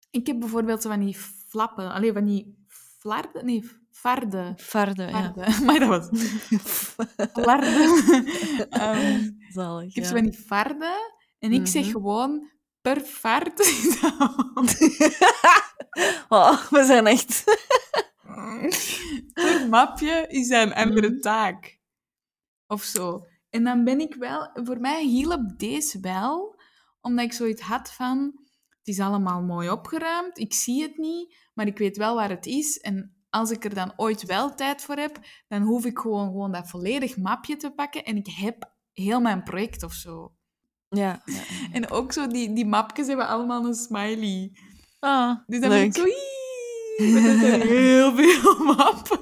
Ik heb bijvoorbeeld zo van die flappen. Alleen van die flarden? Nee, varden. Varde, ja. [laughs] Maar dat was... [laughs] Flarden. [laughs] Ehm, Zalig, Ik heb ja. zo van die en ik zeg Mhm. gewoon per vaart. Oh, we zijn echt... per mapje is dat een andere Mhm. taak. Of zo. En dan ben ik wel... Voor mij hielp deze wel, omdat ik zoiets had van... Is allemaal mooi opgeruimd. Ik zie het niet, maar ik weet wel waar het is. En als ik er dan ooit wel tijd voor heb, dan hoef ik gewoon, gewoon dat volledig mapje te pakken en ik heb heel mijn project of zo. Ja. ja. [laughs] En ook zo, die, die mapjes hebben allemaal een smiley. Ah, Dus dan leuk. ben ik zo... [laughs] Heel veel mappen.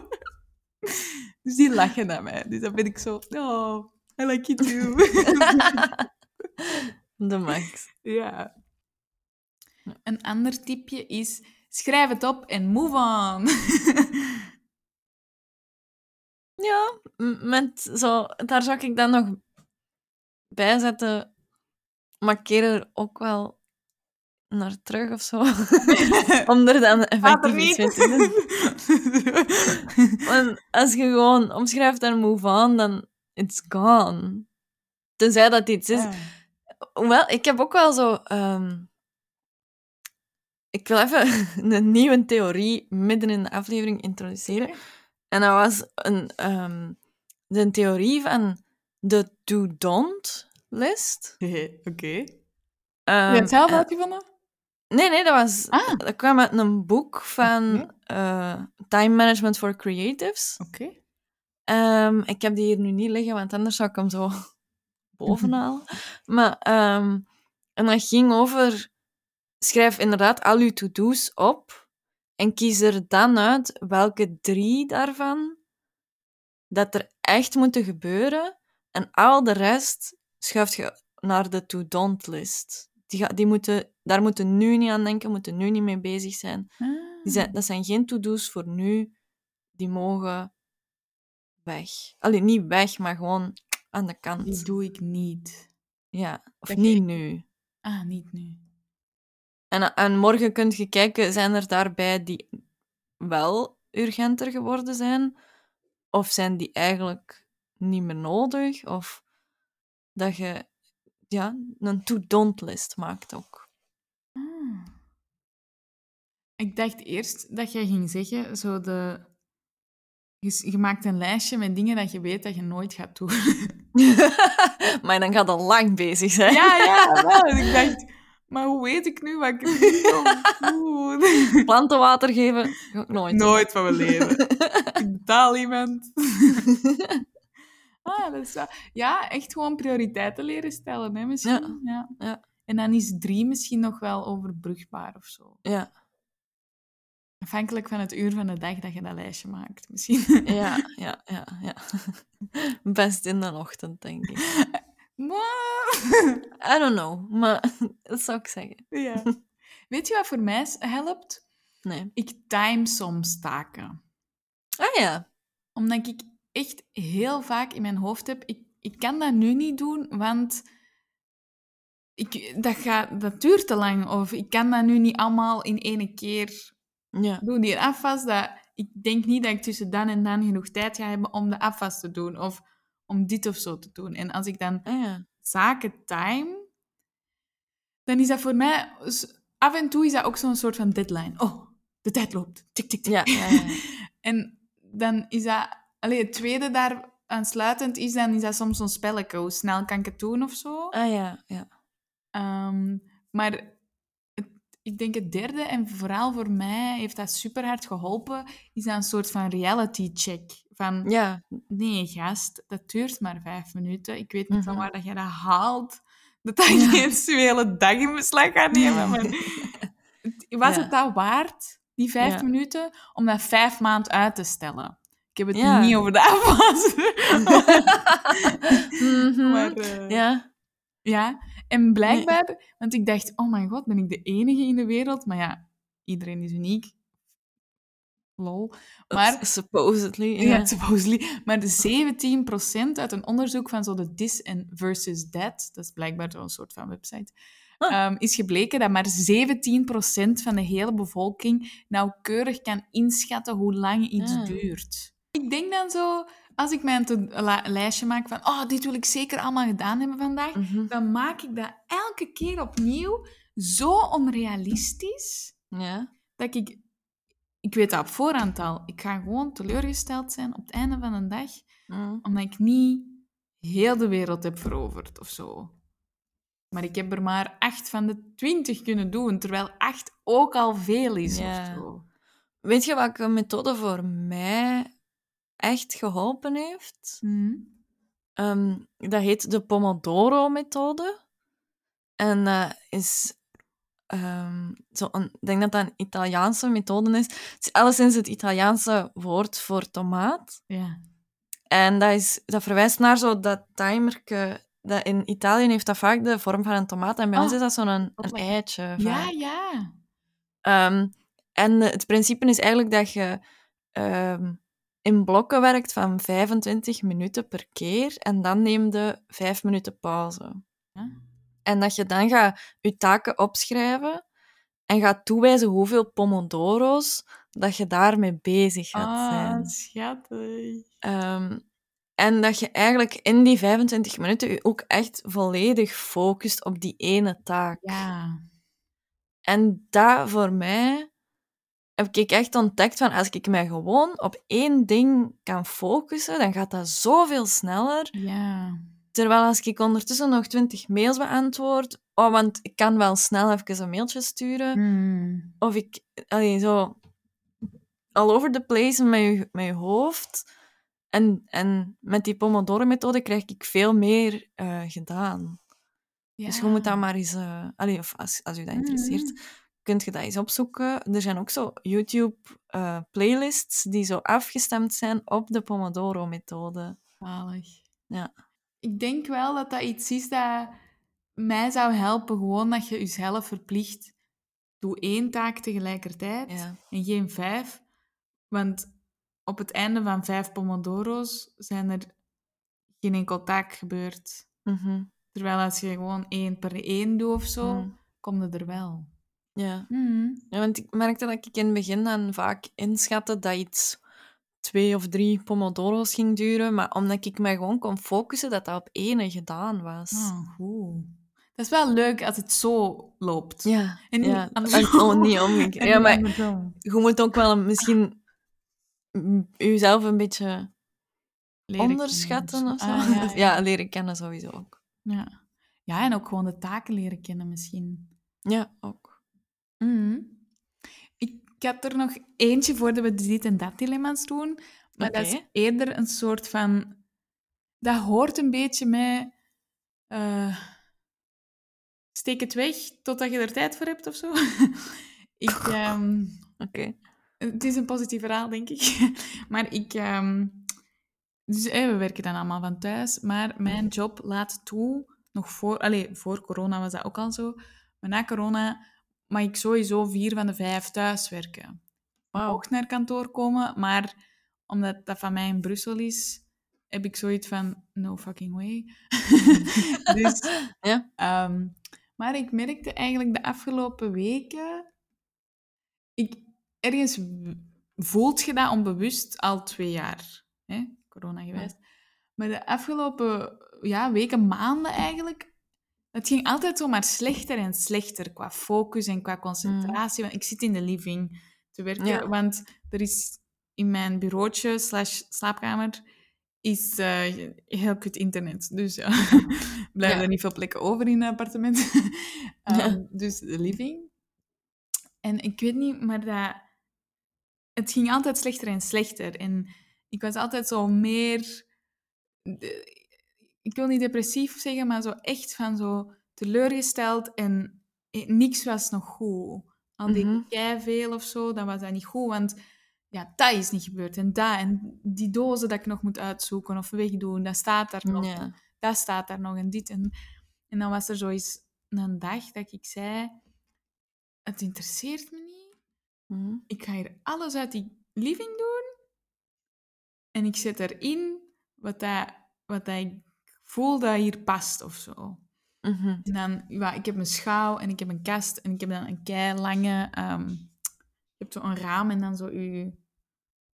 Dus die lachen naar mij. Dus dan ben ik zo... Oh, I like you too. [laughs] De max. ja. Een ander tipje is... Schrijf het op en move on. [laughs] Ja, met zo, daar zou ik dan nog bij zetten. Markeer er ook wel naar terug of zo. [laughs] Om er dan effectief iets mee te doen. [laughs] Want als je gewoon omschrijft en move on, dan it's gone. Tenzij dat iets is. Ah. Hoewel, ik heb ook wel zo. ehm, ik wil even [laughs] een nieuwe theorie midden in de aflevering introduceren. En dat was een, ehm, de theorie van de do-don't-list. [laughs] Oké. Ehm, Heb je het zelf uitgevonden? Nee, nee, dat, was, Ah. dat kwam uit een boek van eh, Time Management for Creatives. Oké. Ehm, ik heb die hier nu niet liggen, want anders zou ik hem zo [laughs] bovenhalen. Maar, ehm, en dat ging over... Schrijf inderdaad al je to-do's op en kies er dan uit welke drie daarvan dat er echt moeten gebeuren. En al de rest schuift je naar de to-don't-list. Die, ga- die moeten, daar moeten nu niet aan denken, moeten nu niet mee bezig zijn. Ah. Die zijn, dat zijn geen to-do's voor nu. Die mogen weg. Allee, niet weg, maar gewoon aan de kant. Die doe ik niet. Ja, of Dat niet nu. Ah, niet nu. En, en morgen kunt je kijken, zijn er daarbij die wel urgenter geworden zijn? Of zijn die eigenlijk niet meer nodig? Of dat je ja, een to-don't-list maakt ook. Ah. Ik dacht eerst dat jij ging zeggen, zo de... Je, maakt een lijstje met dingen dat je weet dat je nooit gaat doen. [laughs] maar dan gaat al lang bezig zijn. ja, ja, [laughs] wel. Ik dacht, maar hoe weet ik nu wat ik niet of doen? Plantenwater geven, ga ik nooit. Nooit van mijn leven. [laughs] Ik betaal iemand. [laughs] ah, dat is wel... Ja, echt gewoon prioriteiten leren stellen, hè, misschien. Ja. Ja. En dan is drie misschien nog wel overbrugbaar of zo. Ja, Afhankelijk van het uur van de dag dat je dat lijstje maakt, misschien. ja, ja, ja, ja. [laughs] Best in de ochtend, denk ik. Maar- [laughs] I don't know, maar [laughs] dat zou ik zeggen. ja. [laughs] Weet je wat voor mij helpt? Nee. Ik time soms taken. Ah ja. Omdat ik echt heel vaak in mijn hoofd heb, ik, ik kan dat nu niet doen, want ik, dat, gaat, dat duurt te lang. Of ik kan dat nu niet allemaal in één keer Ja. doen. Die afwas, dat, ik denk niet dat ik tussen dan en dan genoeg tijd ga hebben om de afwas te doen. Of om dit of zo te doen. En als ik dan Ah ja. zaken time, dan is dat voor mij... Af en toe is dat ook zo'n soort van deadline. Oh, de tijd loopt. Tik, tik, tik. Ja. [laughs] En dan is dat... Allee, het tweede daar aansluitend is, dan is dat soms zo'n spelletje. Hoe snel kan ik het doen of zo? Ah ja, ja. Ehm, maar het- ik denk het derde, en vooral voor mij heeft dat super hard geholpen, is dat een soort van reality check. Van, Ja, nee gast, dat duurt maar vijf minuten. Ik weet niet van Mhm. waar dat je dat haalt. Dat dat geen hele dag in beslag gaat nemen. Maar [laughs] was Ja. het dat waard, die vijf Ja. minuten, om dat vijf maand uit te stellen? Ik heb het Ja. niet over de afwas. [laughs] Mhm. maar, eh, ja. ja, en blijkbaar, want ik dacht, oh mijn god, ben ik de enige in de wereld? Maar ja, iedereen is uniek. Lol. Maar, supposedly. [laughs] ja, supposedly. Maar de 17% uit een onderzoek van zo de This and Versus That, dat is blijkbaar zo'n soort van website, Ah. ehm, is gebleken dat maar 17% van de hele bevolking nauwkeurig kan inschatten hoe lang iets Ah. duurt. Ik denk dan zo, als ik mijn lijstje maak van, oh, dit wil ik zeker allemaal gedaan hebben vandaag, Mhm. dan maak ik dat elke keer opnieuw zo onrealistisch ja. dat ik... Ik weet dat op voorhand al. Ik ga gewoon teleurgesteld zijn op het einde van een dag, Mhm. omdat ik niet heel de wereld heb veroverd of zo. Maar ik heb er maar acht van de twintig kunnen doen, terwijl acht ook al veel is. Ja. Of zo. Weet je welke methode voor mij echt geholpen heeft? Hm? Ehm, dat heet de Pomodoro-methode. En dat is... ehm, zo een, ik denk dat dat een Italiaanse methode is. Het is alleszins het Italiaanse woord voor tomaat. Ja. En dat, is, dat verwijst naar zo dat timerke... Dat in Italië heeft dat vaak de vorm van een tomaat. En bij Oh, ons is dat zo'n een, wat lekker. eitje. Ja, ja. Ehm, en het principe is eigenlijk dat je ehm, in blokken werkt van 25 minuten per keer en dan neem je 5 minuten pauze. Ja. En dat je dan gaat je taken opschrijven en gaat toewijzen hoeveel pomodoro's dat je daarmee bezig gaat Ah, zijn. schattig. Ehm, en dat je eigenlijk in die 25 minuten je ook echt volledig focust op die ene taak. Ja. En dat voor mij heb ik echt ontdekt van als ik mij gewoon op één ding kan focussen, dan gaat dat zoveel sneller. Ja. Terwijl als ik ondertussen nog 20 mails beantwoord, oh, want ik kan wel snel even een mailtje sturen, Hm. of ik allee, zo all over the place met je, met je hoofd. En, en met die Pomodoro-methode krijg ik veel meer eh, gedaan. Dus je moet dat maar eens... eh, allee, of als, als u dat interesseert, kunt je dat eens opzoeken. Er zijn ook zo YouTube-playlists die zo afgestemd zijn op de Pomodoro-methode. Zalig. Ja. Ik denk wel dat dat iets is dat mij zou helpen. Gewoon dat je jezelf verplicht. Doe één taak tegelijkertijd Ja. en geen vijf. Want op het einde van vijf pomodoro's zijn er geen enkel taak gebeurd. Mhm. Terwijl als je gewoon één per één doet of zo, Mm. kom je er wel. Ja. Mm. ja, want ik merkte dat ik in het begin dan vaak inschatte dat iets twee of drie pomodoro's ging duren, maar omdat ik mij gewoon kon focussen, dat dat op ene gedaan was. Goed. Dat is wel leuk als het zo loopt. Ja, En niet ja. andersom. oh, niet omgekeerd. [laughs] En Ja, maar je moet ook wel misschien jezelf een beetje Leren onderschatten kennen of zo. Ah, ja, ja, ja. leren kennen sowieso ook. Ja. ja, en ook gewoon de taken leren kennen misschien. Ja, ook. Mhm. Ik had er nog eentje voordat we de dit en dat dilemma's doen. Maar dat is eerder een soort van... Dat hoort een beetje met... eh, steek het weg totdat je er tijd voor hebt of zo. [laughs] ik, [laughs] ehm, Oké. het is een positief verhaal, denk ik. [laughs] maar ik... ehm, dus we werken dan allemaal van thuis. Maar mijn job laat toe, nog voor... Allee, voor corona was dat ook al zo. Maar na corona mag ik sowieso vier van de vijf thuis werken. Wauw. Ook naar kantoor komen, maar omdat dat van mij in Brussel is, heb ik zoiets van, no fucking way. [laughs] dus, [laughs] Ja. ehm, maar ik merkte eigenlijk de afgelopen weken, ik, ergens voelt je dat onbewust al twee jaar, hè? corona geweest. Maar de afgelopen ja, weken, maanden eigenlijk, het ging altijd zo maar slechter en slechter qua focus en qua concentratie. Want ik zit in de living te werken, Ja. want er is in mijn bureautje slash slaapkamer is eh, heel kut internet. Dus [laughs] ja, blijven Ja. er niet veel plekken over in het appartement. [laughs] Ehm, Dus de living. En ik weet niet, maar dat... Het ging altijd slechter en slechter. En ik was altijd zo meer... ik wil niet depressief zeggen, maar zo echt van zo teleurgesteld en eh, niks was nog goed. Al Mhm. ik veel of zo, dan was dat niet goed, want ja, dat is niet gebeurd. En dat, en die dozen dat ik nog moet uitzoeken of wegdoen, dat staat daar nog. Ja. Dat staat daar nog en dit. En, en dan was er zoiets een dag dat ik zei, het interesseert me niet. Mhm. Ik ga hier alles uit die living doen. En ik zet erin wat, dat, wat dat ik voel dat hier past of zo. Mhm. En dan, ja, ik heb een schouw en ik heb een kast en ik heb dan een kei lange... ehm, je hebt zo een raam en dan zo je...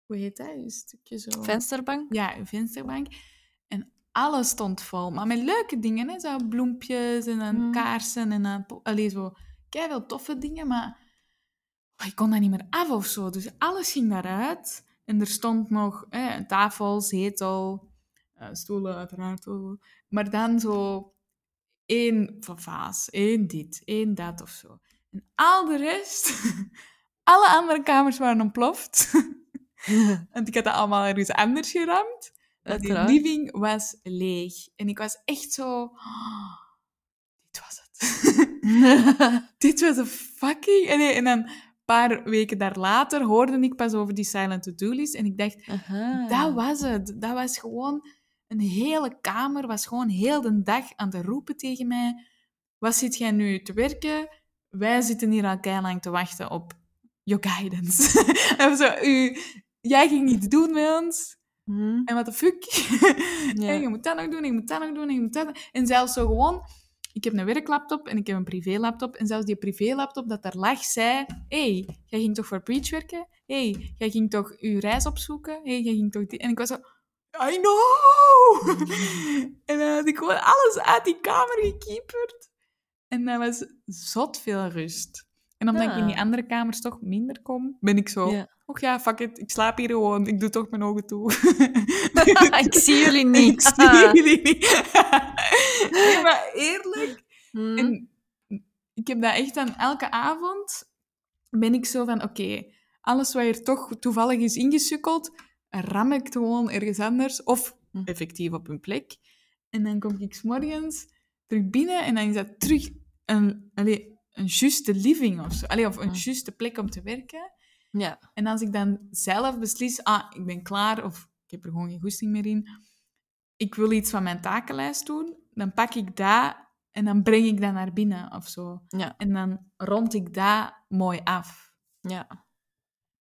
Hoe heet dat? Je stukje zo... Vensterbank? Ja, een vensterbank. En alles stond vol. Maar met leuke dingen, hè. Zo bloempjes en dan Mm. kaarsen en dan... Allee, zo... veel toffe dingen, maar... oh, ik kon dat niet meer af of zo. Dus alles ging daaruit. En er stond nog hè, een tafel, zetel, eh, stoelen uiteraard. Maar dan zo... één vaas, één dit, één dat of zo. En al de rest, [laughs] alle andere kamers waren ontploft. [laughs] Want ik had dat allemaal ergens anders geramd. Die Uiteraard. living was leeg. En ik was echt zo... "Oh, dit was het. [laughs] dit was een fucking... En, en dan een paar weken daar later hoorde ik pas over die silent to-do list. En ik dacht, Aha. dat was het. Dat was gewoon... Een hele kamer was gewoon heel de dag aan te roepen tegen mij. Wat zit jij nu te werken? Wij zitten hier al lang te wachten op your guidance. [laughs] en zo, u, jij ging iets doen met ons. Hm, En wat de fuck? [laughs] Ja. En je moet dat nog doen, en je moet dat nog doen, en je moet dat... En zelfs zo gewoon... Ik heb een werklaptop en ik heb een privélaptop. En zelfs die privélaptop dat daar lag, zei... hey, jij ging toch voor Preach werken? hey, jij ging toch je reis opzoeken? hey, jij ging toch... Die... En ik was zo... I know! [laughs] en dan had ik gewoon alles uit die kamer gekieperd. En dat was zot veel rust. En omdat ik in die Ah. andere kamers toch minder kom, ben ik zo... Ja. Och ja, fuck it, ik slaap hier gewoon. Ik doe toch mijn ogen toe. [laughs] ik zie jullie [laughs] niet. Ik zie jullie niet. nee, maar eerlijk. Hm, En ik heb dat echt aan elke avond. Ben ik zo van, oké, alles wat hier toch toevallig is ingesukkeld, ram ik het gewoon ergens anders. Of Hm. effectief op een plek. En dan kom ik 's morgens terug binnen en dan is dat terug een, allee, een juiste living of zo. Allee, of een Hm. juiste plek om te werken. Ja. En als ik dan zelf beslis, ah, ik ben klaar of ik heb er gewoon geen goesting meer in, ik wil iets van mijn takenlijst doen, dan pak ik dat en dan breng ik dat naar binnen of zo. Ja. En dan rond ik dat mooi af. Ja.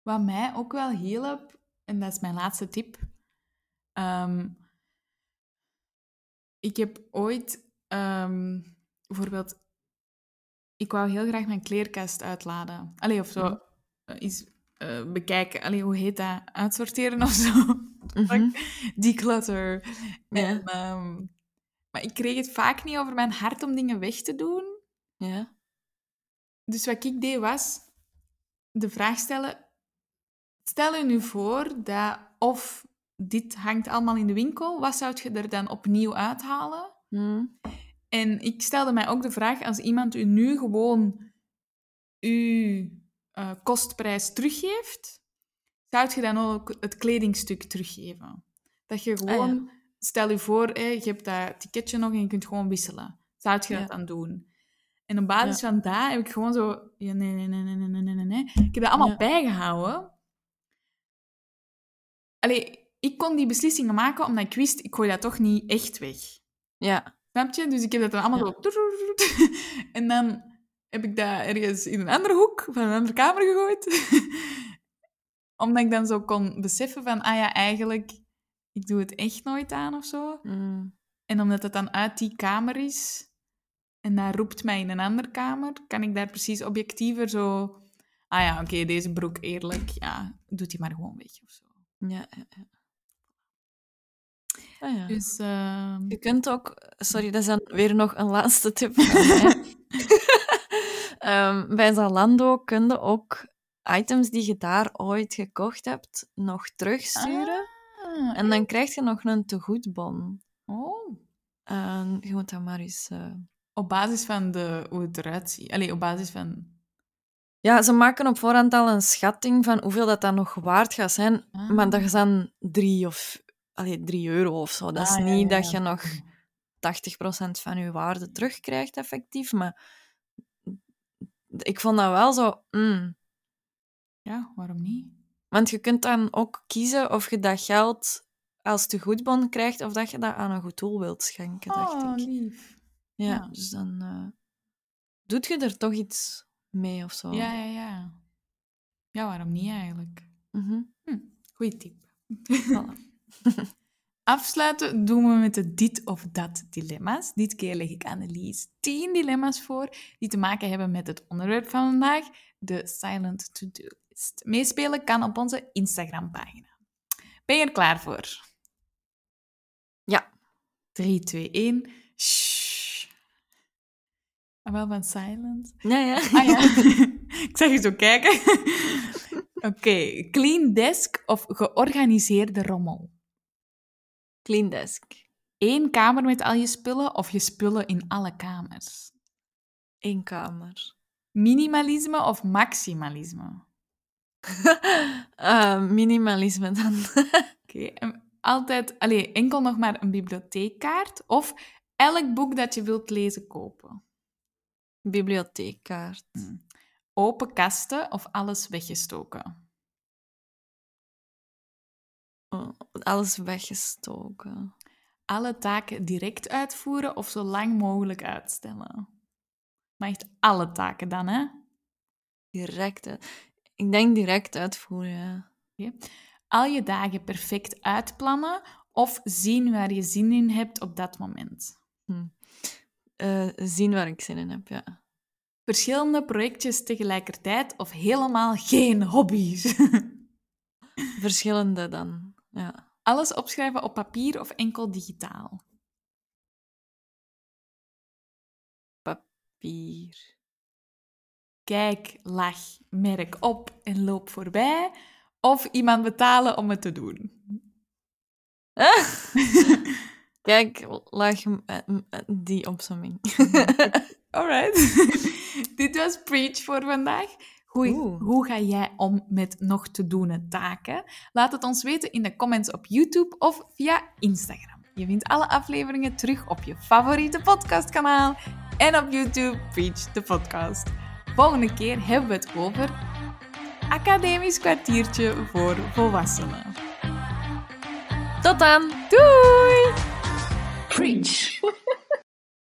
Wat mij ook wel hielp, en dat is mijn laatste tip. ehm, ik heb ooit ehm, bijvoorbeeld, ik wou heel graag mijn kleerkast uitladen. Allee, of zo, Mhm. eh, iets eh, bekijken. Allee, hoe heet dat? Uitsorteren of zo. [laughs] Mhm. Declutter. En, ehm, maar ik kreeg het vaak niet over mijn hart om dingen weg te doen. Ja. Dus wat ik deed was de vraag stellen: Stel je nu voor dat of dit hangt allemaal in de winkel, wat zou je er dan opnieuw uithalen? Hmm. En ik stelde mij ook de vraag, als iemand u nu gewoon uw eh, kostprijs teruggeeft, zou je dan ook het kledingstuk teruggeven? Dat je ah, gewoon, stel je voor, je hebt dat ticketje nog en je kunt gewoon wisselen. Zou je dat dan doen? En op basis van dat heb ik gewoon zo... Ja, nee, nee, nee, nee, nee, nee, nee. Ik heb dat allemaal bijgehouden. Allee, ik kon die beslissingen maken omdat ik wist, ik gooi dat toch niet echt weg. Ja. Snap je? Dus ik heb dat dan allemaal Ja. zo... [laughs] En dan heb ik dat ergens in een andere hoek van een andere kamer gegooid. [laughs] Omdat ik dan zo kon beseffen van, ah ja, eigenlijk, ik doe het echt nooit aan of zo. hm, En omdat het dan uit die kamer is en dat roept mij in een andere kamer, kan ik daar precies objectiever zo... Ah ja, oké, deze broek, eerlijk, ja, doet die maar gewoon weg of zo. Ja. ja, ja. Ah, ja. Dus, ehm, Je kunt ook... Sorry, dat is dan weer nog een laatste tip. [laughs] [laughs] Ehm, bij Zalando kun je ook items die je daar ooit gekocht hebt nog terugsturen. ah, En dan krijg je nog een tegoedbon. Oh. Je moet dat maar eens... eh, Op basis van de, hoe het eruit ziet. Allee, op basis van... Ja, ze maken op voorhand al een schatting van hoeveel dat dan nog waard gaat zijn. Ah. Maar dat is dan drie of... Allee, drie euro of zo. Dat is Ah, ja, niet ja, dat je nog 80% van je waarde terugkrijgt, effectief. Maar ik vond dat wel zo... mm. Ja, waarom niet? Want je kunt dan ook kiezen of je dat geld als tegoedbon krijgt of dat je dat aan een goed doel wilt schenken, dacht Oh, ik. lief. Ja, ja. dus dan eh, doet je er toch iets mee of zo. Ja, ja, ja. Ja, waarom niet eigenlijk? Mhm. Goeie tip. Voilà. [laughs] [laughs] Afsluiten doen we met de dit of dat dilemma's. Dit keer leg ik Annelies 10 dilemma's voor die te maken hebben met het onderwerp van vandaag, de silent to-do list. Meespelen kan op onze Instagram-pagina. Ben je er klaar voor? Ja. 3, 2, 1. Shh. Ah, wel van silent. Ja, ja. Ah ja, [laughs] ik zag je zo kijken. [laughs] Oké, clean desk of georganiseerde rommel? Clean desk. één kamer met al je spullen of je spullen in alle kamers? Eén kamer. Minimalisme of maximalisme? [laughs] Eh, minimalisme dan. Oké, en altijd, allee, enkel nog maar een bibliotheekkaart of elk boek dat je wilt lezen kopen? Bibliotheekkaart. Open kasten of alles weggestoken? Oh, alles weggestoken. Alle taken direct uitvoeren of zo lang mogelijk uitstellen? Maar echt alle taken dan, hè? Direct. Ik denk direct uitvoeren. ja. Al je dagen perfect uitplannen of zien waar je zin in hebt op dat moment? Eh, zien waar ik zin in heb, ja. Verschillende projectjes tegelijkertijd of helemaal geen hobby's? [laughs] Verschillende dan. Ja. Alles opschrijven op papier of enkel digitaal? Papier. Kijk, lach, merk op en loop voorbij. Of iemand betalen om het te doen. [laughs] Kijk, lag m- eh, eh, die opsomming. [laughs] Alright. [laughs] Dit was Preach voor vandaag. Hoe, hoe ga jij om met nog te doen taken? Laat het ons weten in de comments op YouTube of via Instagram. Je vindt alle afleveringen terug op je favoriete podcastkanaal en op YouTube Preach de podcast. Volgende keer hebben we het over academisch kwartiertje voor volwassenen. Tot dan! Doei! Preach. [laughs]